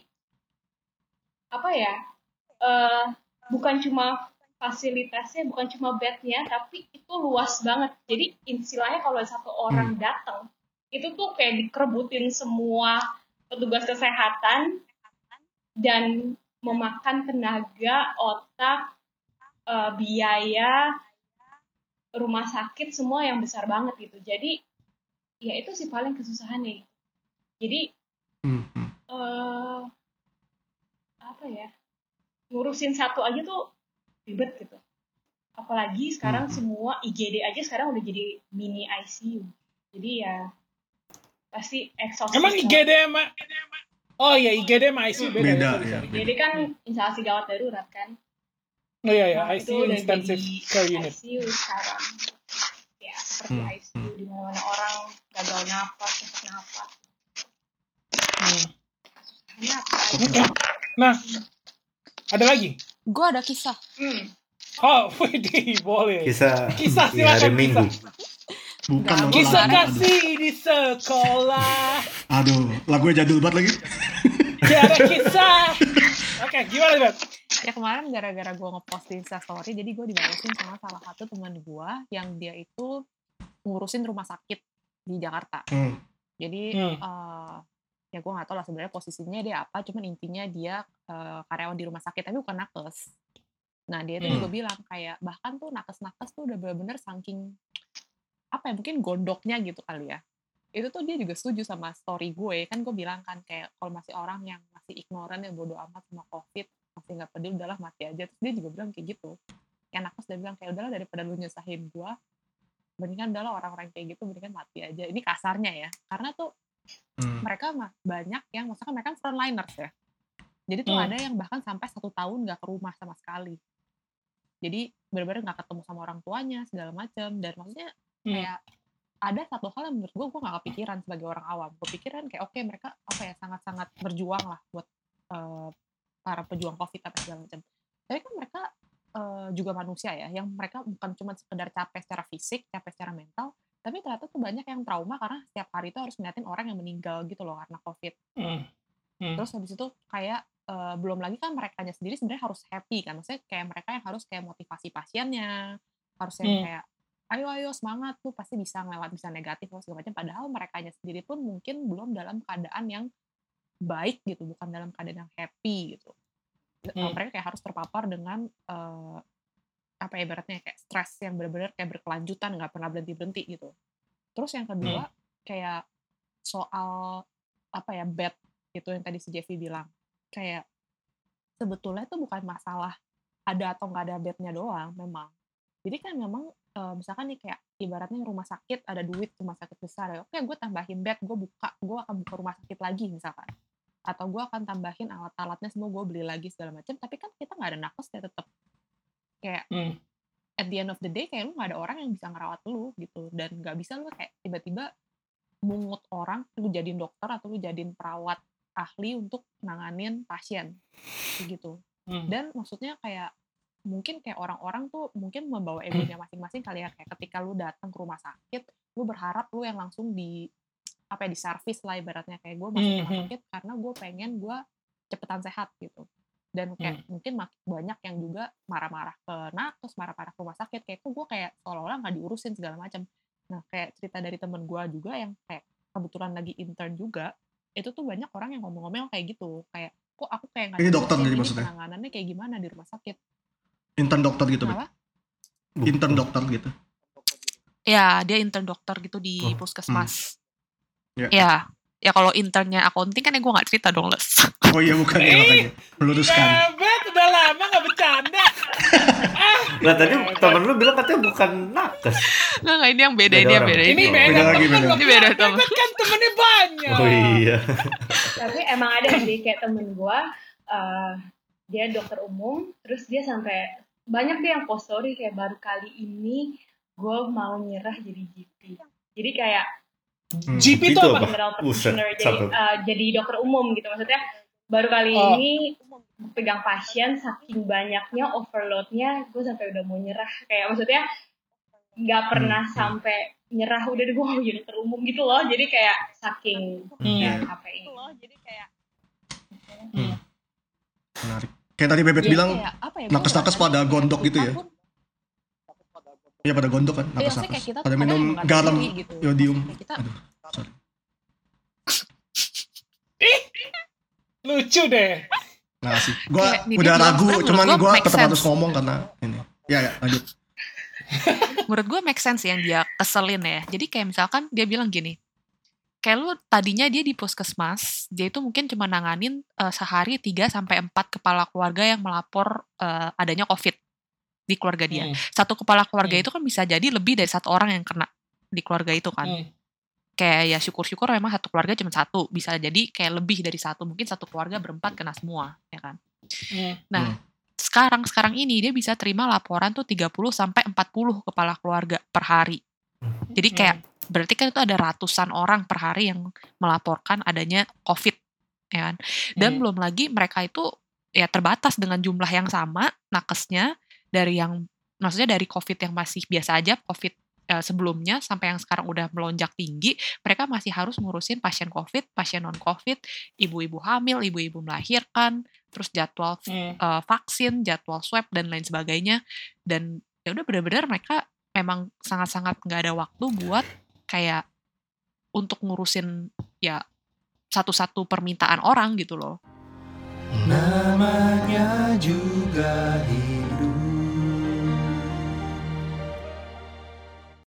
apa ya? eh bukan cuma fasilitasnya, bukan cuma bednya, tapi itu luas banget. Jadi istilahnya kalau satu orang datang, itu tuh kayak dikerebutin semua petugas kesehatan dan memakan tenaga, otak, eh, biaya, rumah sakit semua yang besar banget gitu. Jadi ya itu sih paling kesusahannya. Jadi Hmm, hmm. eh apa ya ngurusin satu aja tuh ribet gitu apalagi sekarang Hmm. semua IGD aja sekarang udah jadi mini ICU jadi ya pasti exhausted Emang. IGD sama Oh iya IGD sama ICU beda, Beda, ya, sorry, ya. sorry. IGD kan instalasi gawat darurat kan Oh iya ya, Nah, ICU intensive jadi care unit. ICU sekarang ya seperti Hmm, ICU di mana orang gagal napas sesak napas Hmm. Oke. Nah, ada lagi? Gue ada kisah. hmm. Oh, Widih, boleh. Kisah, Kisah, di hari silakan, Minggu. Bukan nonton Kisah kasih di sekolah. Aduh, lagunya jadul banget lagi. Tiada kisah. Oke, gimana, Bet? Ya kemarin gara-gara gue ngepost di Instastory, jadi gue dibalesin sama salah satu teman gue yang dia itu ngurusin rumah sakit di Jakarta. Hmm. Jadi Hmm. eh, ya gue nggak tahu lah sebenarnya posisinya dia apa, cuman intinya dia eh, karyawan di rumah sakit tapi bukan nakes. Nah dia itu Hmm. juga bilang kayak bahkan tuh nakes-nakes tuh udah bener-bener saking apa ya mungkin gondoknya gitu kali ya. Itu tuh dia juga setuju sama story gue. Kan gue bilang kan kayak kalau masih orang yang masih ignoran yang bodoh amat sama covid masih nggak peduli udahlah mati aja. Terus dia juga bilang kayak gitu. Yang nakes dia bilang kayak udahlah daripada lu nyusahin gue mendingan udahlah orang-orang kayak gitu mendingan mati aja. Ini kasarnya ya karena tuh Hmm. mereka mah banyak yang maksudnya mereka kan frontliners ya. Jadi tuh Hmm. ada yang bahkan sampai satu tahun nggak ke rumah sama sekali. Jadi benar-benar nggak ketemu sama orang tuanya segala macam dan maksudnya Hmm. Ada satu hal yang menurut gue gue nggak kepikiran sebagai orang awam gue pikiran kayak oke mereka apa ya sangat-sangat berjuang lah buat eh, para pejuang covid apa segala macam tapi kan mereka eh, juga manusia ya yang mereka bukan cuma sekedar capek secara fisik capek secara mental tapi ternyata tuh banyak yang trauma karena setiap hari itu harus ngeliatin orang yang meninggal gitu loh karena covid Hmm. Hmm. terus habis itu kayak eh, belum lagi kan mereka sendiri sebenarnya harus happy kan maksudnya kayak mereka yang harus kayak motivasi pasiennya harus yang Hmm. kayak ayo ayo semangat tuh pasti bisa ngelewat bisa negatif atau segala macam. Padahal mereka sendiri pun mungkin belum dalam keadaan yang baik gitu bukan dalam keadaan yang happy gitu. Hmm. mereka kayak harus terpapar dengan eh, apa ya ibaratnya kayak stres yang benar-benar kayak berkelanjutan nggak pernah berhenti berhenti gitu. Terus yang kedua kayak soal apa ya bed gitu yang tadi si Jeffy bilang. Kayak sebetulnya itu bukan masalah ada atau nggak ada bednya doang memang. Jadi kan memang eh, misalkan nih kayak ibaratnya rumah sakit ada duit rumah sakit besar ya oke gue tambahin bed gue buka gue akan buka rumah sakit lagi misalkan atau gue akan tambahin alat-alatnya semua gue beli lagi segala macam tapi kan kita nggak ada nakes ya tetap kayak Hmm. at the end of the day kayak lu nggak ada orang yang bisa ngerawat lu gitu dan nggak bisa lu kayak tiba-tiba mungut orang lu jadiin dokter atau lu jadiin perawat ahli untuk nanganin pasien gitu Hmm. dan maksudnya kayak mungkin kayak orang-orang tuh mungkin membawa egonya masing-masing kali ya. Kayak ketika lu datang ke rumah sakit lu berharap lu yang langsung di apa ya di servis lah ibaratnya. Kayak gue masuk rumah Mhm. sakit karena gue pengen gue cepetan sehat gitu. Dan kayak mungkin makin banyak yang juga marah-marah ke nakes marah-marah ke rumah sakit. Kayak kok gue kayak seolah-olah nggak diurusin segala macam. Nah kayak cerita dari temen gue juga yang kayak kebetulan lagi intern juga itu tuh banyak orang yang ngomong-ngomong kayak gitu. Kayak kok aku kayak nggak Ini dokter jadi maksudnya? penanganannya kayak gimana di rumah sakit intern dokter gitu Bet. intern dokter gitu Ya, dia intern dokter gitu di Oh, puskesmas. Ya. Ya, ya kalau internnya accounting kan ya gue gak cerita dong, Les. oh iya bukan ya makanya meluruskan Bebet udah lama gak bercanda. Lah tadi temen lu bilang katanya bukan nakes. Nggak, nggak, ini yang beda, Beda ini yang beda. Ini Ini beda, Beda lagi, temen beda. Ini beda, temen. Bebet kan temennya banyak. Oh iya. tapi emang ada sih kayak temen gue eh, dia dokter umum terus dia sampai banyak deh yang post story kayak baru kali ini gue mau nyerah jadi GP jadi kayak Hmm. GP itu apa? general practitioner jadi eh, jadi dokter umum gitu maksudnya baru kali Oh. ini pegang pasien saking banyaknya overloadnya gue sampai udah mau nyerah kayak maksudnya nggak pernah Hmm. sampai nyerah udah deh gue mau jadi dokter umum gitu loh jadi kayak saking Hmm. ya capeknya menarik kayak tadi bebet Jadi bilang ya, nakes-nakes pada gondok gitu ya? Iya pada gondok kan? Iya, nakes-nakes. kita pada minum garam. gitu. yodium kita aduh sorry. Lucu deh. Nggak sih. Dia udah ragu cuman make tetap harus ngomong karena ini. Ya ya lanjut. Menurut gue make sense yang dia keselin ya. Jadi kayak misalkan dia bilang gini, kayak lu tadinya dia di puskesmas, dia itu mungkin cuma nanganin eh, sehari 3 sampai 4 kepala keluarga yang melapor eh, adanya COVID di keluarga dia. Hmm. Satu kepala keluarga Hmm. itu kan bisa jadi lebih dari satu orang yang kena di keluarga itu kan. Hmm. Kayak ya syukur-syukur memang satu keluarga cuma satu, bisa jadi kayak lebih dari satu, mungkin satu keluarga berempat kena semua, ya kan. Hmm. Nah, sekarang sekarang ini dia bisa terima laporan tuh 30 sampai 40 kepala keluarga per hari. Jadi kayak berarti kan itu ada ratusan orang per hari yang melaporkan adanya COVID, ya kan? Dan Hmm. belum lagi mereka itu ya terbatas dengan jumlah yang sama nakesnya dari yang maksudnya dari COVID yang masih biasa aja COVID eh, sebelumnya sampai yang sekarang udah melonjak tinggi, mereka masih harus ngurusin pasien COVID, pasien non COVID, ibu-ibu hamil, ibu-ibu melahirkan, terus jadwal Hmm. eh, vaksin, jadwal swab dan lain sebagainya. Dan ya udah benar-benar mereka memang sangat-sangat nggak ada waktu buat kayak untuk ngurusin ya satu-satu permintaan orang gitu loh. Namanya juga hidup